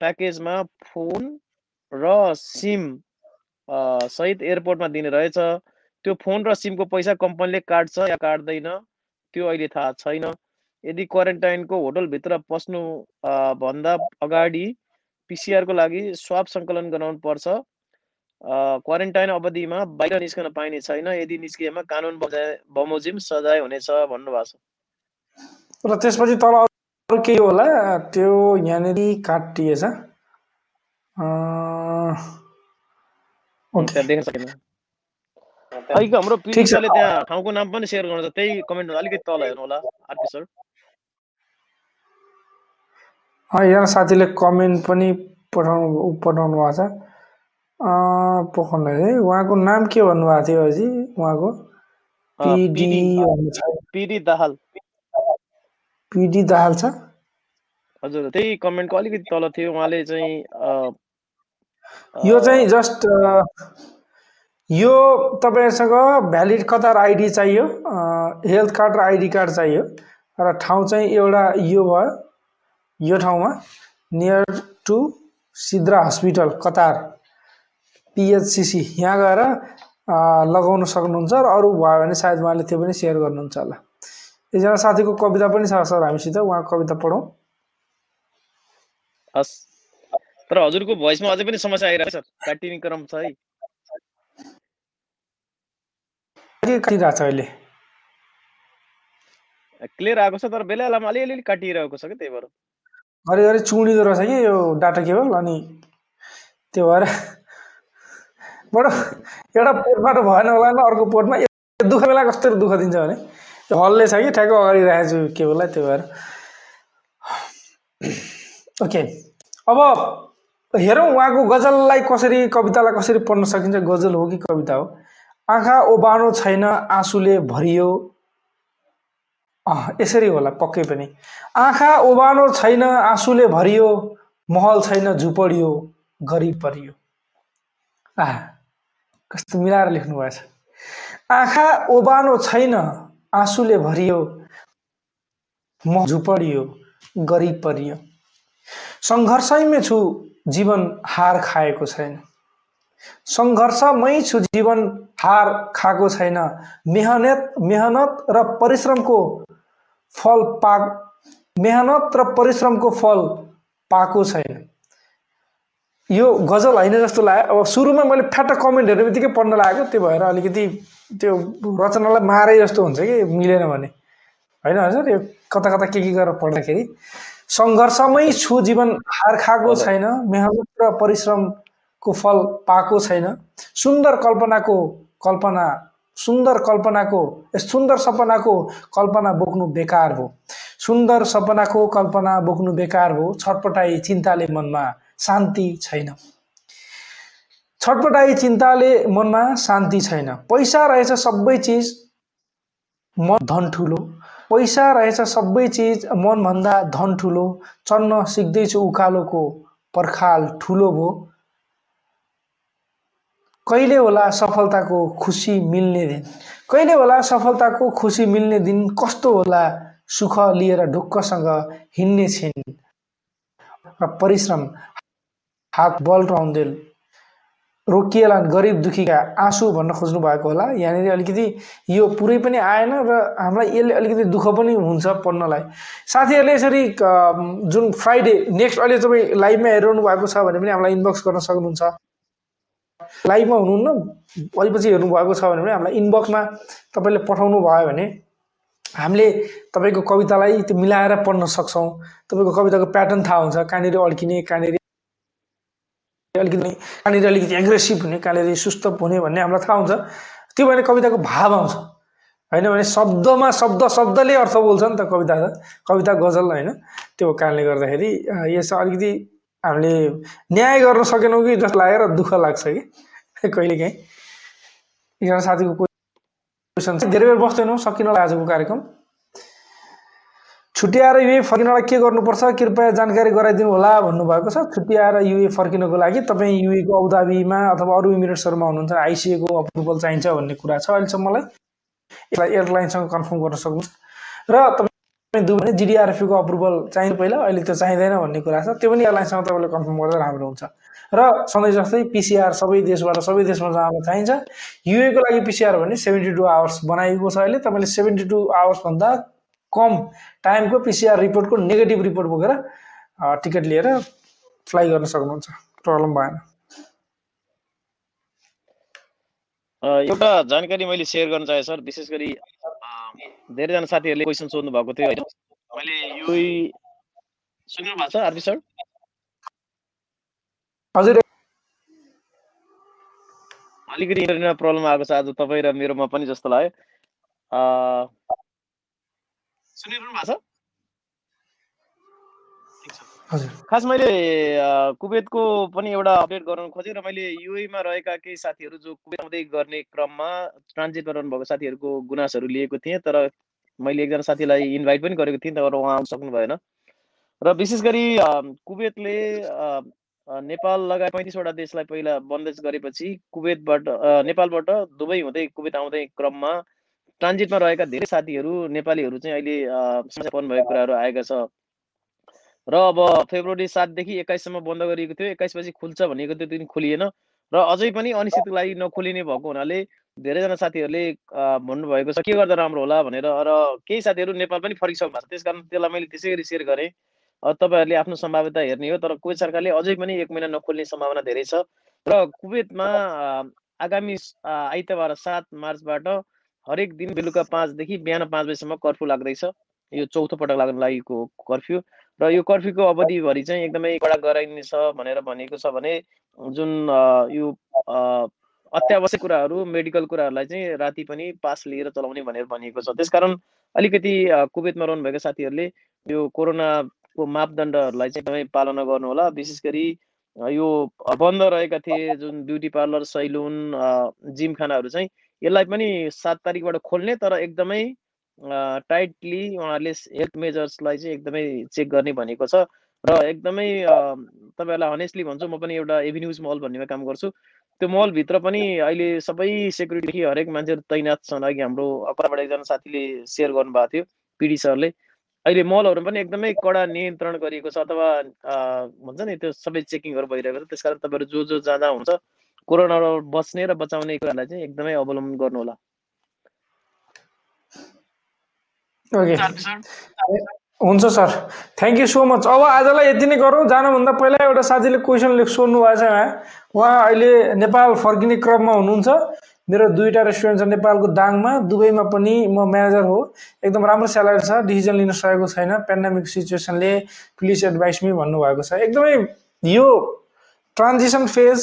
प्याकेजमा फोन र सिम सहित एयरपोर्टमा दिने रहेछ। त्यो फोन र सिमको पैसा कम्पनीले काट्छ या काट्दैन त्यो अहिले थाहा छैन। यदि क्वारेन्टाइनको होटलभित्र पस्नु भन्दा अगाडि पिसिआरको लागि स्वाब सङ्कलन गराउनु पर्छ। क्वारेन्टाइन अवधिमा बाहिर निस्कन पाइने छैन। यदि निस्किएमा कानुन बमोजिम सजाय हुनेछ भन्नुभएको छ। र त्यसपछि तल अरू केही होला त्यो यहाँनिर काटिएछ अ, ओके त्यहाँ देख्न सकेन अहिलेको हाम्रो पिडिसाले त्यहाँ ठाउँको नाम पनि सेयर गर्नुहुन्छ त्यही कमेन्ट अलिकति तल हेर्नु होला आरपी सर यहाँ साथीले कमेन्ट पनि पठाउनु पठाउनु भएको छ पठाउनु है उहाँको नाम के भन्नुभएको थियो अझै उहाँको पिडी पिडी दाहाल पिडी दाहाल छ हजुर त्यही कमेन्टको अलिकति तल थियो उहाँले चाहिँ यो चाहिँ जस्ट यो तपाईँहरूसँग भ्यालिड कतार आइडी चाहियो हेल्थ कार्ड र आइडी कार्ड चाहियो र ठाउँ चाहिँ एउटा यो भयो यो ठाउँमा near to Sidra hospital Qatar PHCC यहाँ गएर लगाउन सक्नुहुन्छ र अरू भयो भने सायद उहाँले त्यो पनि सेयर गर्नुहुन्छ होला। एकजना साथीको कविता पनि छ सर हामीसित। उहाँको कविता पढौँ। हस्। तर हजुरको भोइसमा अझै पनि समस्या आइरहेको छ काटिने क्रम छ है। के काटिरहेको छ अहिले? क्लियर आएको छ तर बेला बेलामा अलिअलि काटिरहेको छ कि त्यही भएर। घरिघरि चुडिँदो रहेछ कि यो डाटा केबल? अनि त्यो भएर बडो एउटा पोर्टबाट भएन होला नि अर्को पोर्टमा दुःख बेला कस्तो दुःख दिन्छ भने? हल्ले छ कि ठ्याक्क अगाडि राखेको छु केबललाई त्यो भएर। ओके अब हेरौँ उहाँको गजललाई कसरी कवितालाई कसरी पढ्न सकिन्छ। गजल हो कि कविता हो? आँखा ओबानो छैन आँसुले भरियो। यसरी होला पक्कै पनि। आँखा ओबानो छैन आँसुले भरियो। महल छैन झुपडियो। गरिब परियो। आह कस्तो मिलाएर लेख्नु भएछ। आँखा ओबानो छैन आँसुले भरियो म झुपडियो गरिब परियो। सङ्घर्षमै छु जीवन हार खाएको छैन। सङ्घर्षमै छु जीवन हार खाएको छैन। मेहनत मेहनत र परिश्रमको फल पा मेहनत र परिश्रमको फल पाएको छैन। यो गजल होइन जस्तो लाग्यो। अब सुरुमा मैले फ्याट कमेन्ट हेर्ने बित्तिकै पढ्न लागेको त्यो भएर अलिकति त्यो रचनालाई मारे जस्तो हुन्छ कि मिलेन भने। होइन हजुर? यो कता कता के के गरेर पढ्दाखेरि सङ्घर्षमै छु जीवन हार खाएको। छैन मेहनत र परिश्रमको फल पाएको छैन। सुन्दर कल्पनाको कल्पना सुन्दर कल्पनाको सुन्दर सपनाको कल्पना बोक्नु बेकार हो। सुन्दर सपनाको कल्पना बोक्नु बेकार हो छटपटाई चिन्ताले मनमा शान्ति छैन। छटपटाई चिन्ताले मनमा शान्ति छैन। पैसा रहेछ सबै चिज मन धन ठुलो। पैसा रहेछ सबै चिज मनभन्दा धन ठुलो। चन्न सिक्दैछु उकालोको पर्खाल ठुलो भो। कहिले होला सफलताको खुसी मिल्ने दिन? कहिले होला सफलताको खुसी मिल्ने दिन? कस्तो होला सुख लिएर ढुक्कसँग हिँड्ने छिन्? र परिश्रम हात बल रहन्देल रोकिएला गरिब दुखीका आँसु भन्न खोज्नु भएको होला। यहाँनिर अलिकति यो पुरै पनि आएन र हामीलाई यसले अलिकति दुःख पनि हुन्छ पढ्नलाई। साथीहरूले यसरी जुन फ्राइडे नेक्स्ट अहिले तपाईँ लाइभमा हेरिरहनु भएको छ भने पनि हामीलाई इनबक्स गर्न सक्नुहुन्छ। लाइभमा हुनुहुन्न पछि हेर्नु भएको छ भने पनि हामीलाई इनबक्समा तपाईँले पठाउनु भयो भने हामीले तपाईँको कवितालाई त्यो मिलाएर पढ्न सक्छौँ। तपाईँको कविताको प्याटर्न थाहा हुन्छ कहाँनिर अड्किने कहाँनिर अलिकति कहाँनिर अलिकति एग्रेसिभ हुने कहाँनिर सुस्त हुने भन्ने हामीलाई थाहा हुन्छ। त्यो भने कविताको भाव आउँछ। होइन भने शब्दमा शब्द शब्दले अर्थ बोल्छ नि त कविता त। कविता गजल होइन। त्यो कारणले गर्दाखेरि अ, यसमा अलिकति हामीले न्याय गर्न सकेनौँ कि जस्तो लागेर दुःख लाग्छ कि। कहिलेकाहीँ एकजना साथीको क्वेसन धेरै बेर बस्दैनौँ सकिन आजको कार्यक्रम। छुट्याएर युए फर्किनलाई के गर्नुपर्छ? कृपया जानकारी गराइदिनु होला भन्नुभएको छ। छुट्याएर युए फर्किनको लागि तपाईँ युएको अबुधाबीमा अथवा अरू इमिरेट्सहरूमा हुनुहुन्छ आइसिएको अप्रुभल चाहिन्छ भन्ने कुरा छ अहिलेसम्म मलाई यसलाई एयरलाइनसँग कन्फर्म गर्न सक्नुहुन्छ। र तपाईँ भने जिडिआरएफको अप्रुभल चाहिन्छ पहिला अहिले त्यो चाहिँदैन भन्ने कुरा छ। त्यो पनि एयरलाइनसँग तपाईँले कन्फर्म गर्दा राम्रो हुन्छ। र सधैँ जस्तै पिसिआर सबै देशबाट सबै देशमा जान चाहिन्छ। युएको लागि पिसिआर भने सेभेन्टी टू आवर्स बनाइएको छ अहिले। तपाईँले सेभेन्टी टू आवर्सभन्दा कम टाइमको पिसिआर रिपोर्टको नेगेटिभ रिपोर्ट बोकेर टिकट लिएर फ्लाइ गर्न सक्नुहुन्छ। प्रब्लम भएन। एउटा जानकारी मैले सेयर गर्न चाहेँ सर। विशेष गरी धेरैजना साथीहरूले क्वेसन सोध्नु भएको थियो होइन? मैले युई सुन्नु भएको छ आरबी सर? हजुर। अलिकति इन्टरनेटमा प्रब्लम आएको छ आज तपाईँ र मेरोमा पनि जस्तो लाग्यो। सुनिरहनु भएको छ ठिक छ हजुर। खास मैले कुवेतको पनि एउटा अपडेट गराउन खोजेँ र मैले युएमा रहेका केही साथीहरू जो कुवेत आउँदै गर्ने क्रममा ट्रान्जिटमा रहनुभएको साथीहरूको गुनासोहरू लिएको थिएँ तर मैले एकजना साथीलाई इन्भाइट पनि गरेको थिएँ तर उहाँ आउन सक्नु भएन। र विशेष गरी कुवेतले नेपाल लगायत पैँतिसवटा देशलाई पहिला बन्देज गरेपछि कुवेतबाट नेपालबाट दुबई हुँदै कुवेत आउँदै क्रममा ट्रान्जिटमा रहेका धेरै साथीहरू नेपालीहरू चाहिँ अहिले समस्या पर्नु भएको कुराहरू आएका छ। र अब फेब्रुअरी सातदेखि एक्काइससम्म बन्द गरिएको थियो। एक्काइसपछि खुल्छ भनेको त्यो दिन खोलिएन। र अझै पनि अनिश्चितको लागि नखोलिने भएको हुनाले धेरैजना साथीहरूले भन्नुभएको छ के गर्दा राम्रो होला? भनेर। र केही साथीहरू नेपाल पनि फर्किसक्नु भएको छ। त्यस कारण त्यसलाई मैले त्यसै गरी सेयर गरेँ। तपाईँहरूले आफ्नो सम्भाव्यता हेर्ने हो तर कुवेत सरकारले अझै पनि एक महिना नखोल्ने सम्भावना धेरै छ। र कुवेतमा आगामी आइतबार सात मार्चबाट हरेक दिन बेलुका पाँचदेखि बिहान पाँच बजीसम्म कर्फ्यू लाग्दैछ। यो चौथो पटक लाग्न लागेको कर्फ्यू। र यो कर्फ्यूको अवधिभरि चाहिँ एकदमै कडा गराइनेछ भनेर भनेको छ भने जुन यो अत्यावश्यक कुराहरू मेडिकल कुराहरूलाई चाहिँ राति पनि पास लिएर चलाउने भनेर भनिएको छ। त्यसकारण अलिकति कुवेतमा रहनुभएका साथीहरूले यो कोरोनाको मापदण्डहरूलाई चाहिँ एकदमै पालना गर्नुहोला। विशेष गरी यो बन्द रहेका थिए जुन ब्युटी पार्लर सैलुन जिम खानाहरू चाहिँ यसलाई पनि सात तारिकबाट खोल्ने तर एकदमै टाइटली उहाँहरूले हेल्थ मेजर्सलाई चाहिँ एकदमै चेक गर्ने भनेको छ। र एकदमै तपाईँहरूलाई हनेस्टली भन्छु म पनि एउटा एभिन्युज मल भन्नेमा काम गर्छु। त्यो मलभित्र पनि अहिले सबै सेक्युरिटी हरेक मान्छेहरू तैनात छन् अघि हाम्रो अकराबाट एकजना साथीले सेयर गर्नुभएको थियो पिडी सरले। अहिले मलहरू पनि एकदमै कडा नियन्त्रण गरिएको छ अथवा भन्छ नि त्यो सबै चेकिङहरू भइरहेको छ। त्यसकारण तपाईँहरू जो जो जहाँ जहाँ हुन्छ कोरोनाबाट बच्ने र बचाउने कुरालाई चाहिँ एकदमै अवलम्बन गर्नु होला। ओके हुन्छ sir. Thank you so much अब आजलाई यति नै गरौँ। जानुभन्दा पहिला एउटा साथीले क्वेसन लेख सोध्नु भएको छ यहाँ। उहाँ अहिले नेपाल फर्किने क्रममा हुनुहुन्छ। मेरो दुईवटा रेस्टुरेन्ट छ नेपालको दाङमा। दुबईमा पनि म म्यानेजर हो। एकदम राम्रो स्यालेरी छ। डिसिजन लिन सकेको छैन। पेन्डामिक सिचुएसनले प्लिज एडभाइस मी भन्नुभएको छ। एकदमै यो ट्रान्जिसन फेज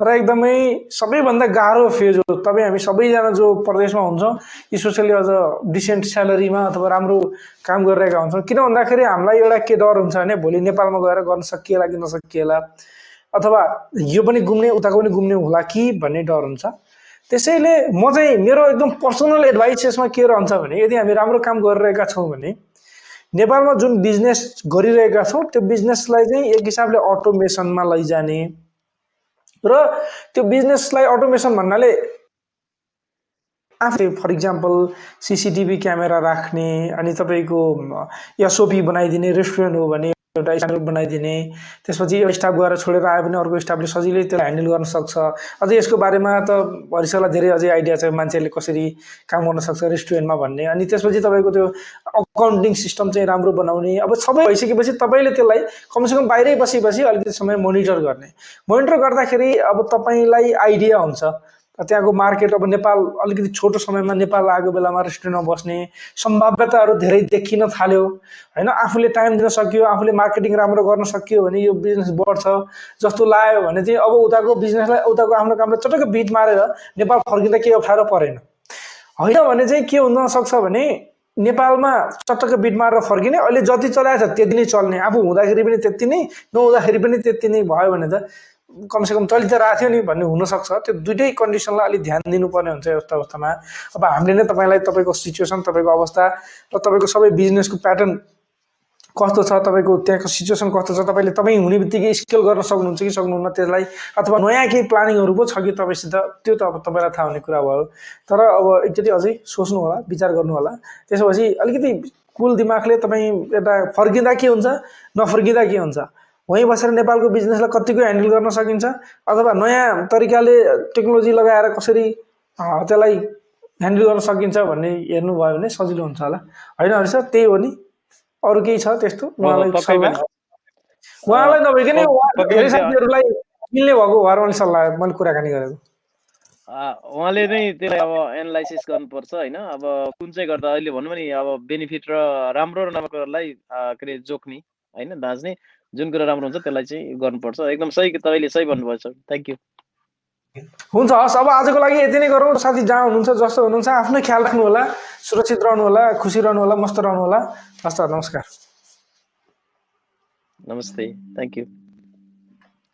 र एकदमै सबैभन्दा गाह्रो फेज हो। तपाईँ हामी सबैजना जो प्रदेशमा हुन्छौँ स्पेसली अझ डिसेन्ट स्यालेरीमा अथवा राम्रो काम गरिरहेका हुन्छौँ किन भन्दाखेरि हामीलाई एउटा के डर हुन्छ भने भोलि नेपालमा गएर गर्न सकिएला कि नसकिएला अथवा यो पनि घुम्ने उताको पनि घुम्ने होला कि भन्ने डर हुन्छ। त्यसैले म चाहिँ मेरो एकदम पर्सनल एडभाइस यसमा के रहन्छ भने यदि हामी राम्रो काम गरिरहेका छौँ भने नेपालमा जुन बिजनेस गरिरहेका छौँ त्यो बिजनेसलाई चाहिँ एक हिसाबले अटोमेसनमा लैजाने र त्यो बिजनेसलाई अटोमेसन भन्नाले आफै फर इक्जाम्पल सिसिटिभी क्यामेरा राख्ने अनि तपाईँको एसओपी बनाइदिने रेस्टुरेन्ट हो भने एउटा स्टाफ बनाइदिने। त्यसपछि एउटा स्टाफ गएर छोडेर आयो भने अर्को स्टाफले सजिलै त्यसलाई ह्यान्डल गर्न सक्छ। अझै यसको बारेमा त भरिसलाई धेरै अझै आइडिया छ मान्छेले कसरी काम गर्न सक्छ रेस्टुरेन्टमा भन्ने। अनि त्यसपछि तपाईँको त्यो अकाउन्टिङ सिस्टम चाहिँ राम्रो बनाउने। अब सबै भइसकेपछि तपाईँले त्यसलाई कमसेकम बाहिरै बसी बसी अलिकति समय मोनिटर गर्ने। मोनिटर गर्दाखेरि अब तपाईँलाई आइडिया हुन्छ। त्यहाँको मार्केट अब नेपाल अलिकति छोटो समयमा नेपाल आएको बेलामा रेस्टुरेन्टमा बस्ने सम्भाव्यताहरू धेरै देखिन थाल्यो। होइन आफूले टाइम दिन सक्यो आफूले मार्केटिङ राम्रो गर्न सकियो भने यो बिजनेस बढ्छ। जस्तो लाग्यो भने चाहिँ अब उताको बिजनेसलाई उताको आफ्नो कामलाई चटक्क बिट मारेर नेपाल फर्किँदा केही अप्ठ्यारो परेन। होइन भने चाहिँ के हुन सक्छ भने नेपालमा चटक्क बिट मारेर फर्किने अहिले जति चलाएको छ त्यति नै चल्ने। आफू हुँदाखेरि पनि त्यति नै नहुँदाखेरि पनि त्यति नै भयो भने त कमसेकम चलि त थियो नि भन्ने हुनसक्छ। त्यो दुइटै कन्डिसनलाई अलिक ध्यान दिनुपर्ने हुन्छ यस्तो अवस्थामा। अब हामीले नै तपाईँलाई तपाईँको सिचुएसन तपाईँको अवस्था र तपाईँको सबै बिजनेसको प्याटर्न कस्तो छ तपाईँको त्यहाँको सिचुएसन कस्तो छ तपाईँले तपाईँ हुने बित्तिकै स्केल गर्न सक्नुहुन्छ कि सक्नुहुन्न त्यसलाई अथवा नयाँ केही प्लानिङहरू पो छ कि तपाईँसित त्यो त अब तपाईँलाई थाहा हुने कुरा भयो। तर अब एकचोटि अझै सोच्नु होला विचार गर्नु होला त्यसपछि अलिकति कुल दिमागले तपाईँ यता फर्किँदा के हुन्छ नफर्किँदा के हुन्छ? वहीँ बसेर नेपालको बिजनेसलाई कतिको ह्यान्डल गर्न सकिन्छ? अथवा नयाँ तरिकाले टेक्नोलोजी लगाएर कसरी त्यसलाई ह्यान्डल गर्न सकिन्छ भन्ने हेर्नुभयो भने सजिलो हुन्छ होला। होइन हरि सर त्यही हो नि। अरू केही छ त्यस्तो? उहाँलाई। उहाँलाई नभइकन धेरै साथीहरूलाई मिल्ने भएको भएर मैले सल्लाह मैले कुराकानी गरेको। उहाँले नै त्यसलाई अब एनालाइसिस गर्नुपर्छ होइन? अब कुन चाहिँ गर्दा अहिले भनौँ नि अब बेनिफिट र राम्रो र नराम्रो कुरालाई आ, के अरे जोख्ने होइन? दाँच्ने। जुन कुरा राम्रो हुन्छ त्यसलाई चाहिँ गर्नुपर्छ। एकदम सही तपाईँले सही भन्नुभएको छ थ्याङ्क यू हुन्छ हस् अब आजको लागि यति नै गरौँ। साथी जहाँ हुनुहुन्छ जस्तो हुनुहुन्छ आफ्नो ख्याल राख्नु होला सुरक्षित रहनु होला खुसी रहनु होला मस्त रहनु होला हस् नमस्कार। नमस्ते। Thank you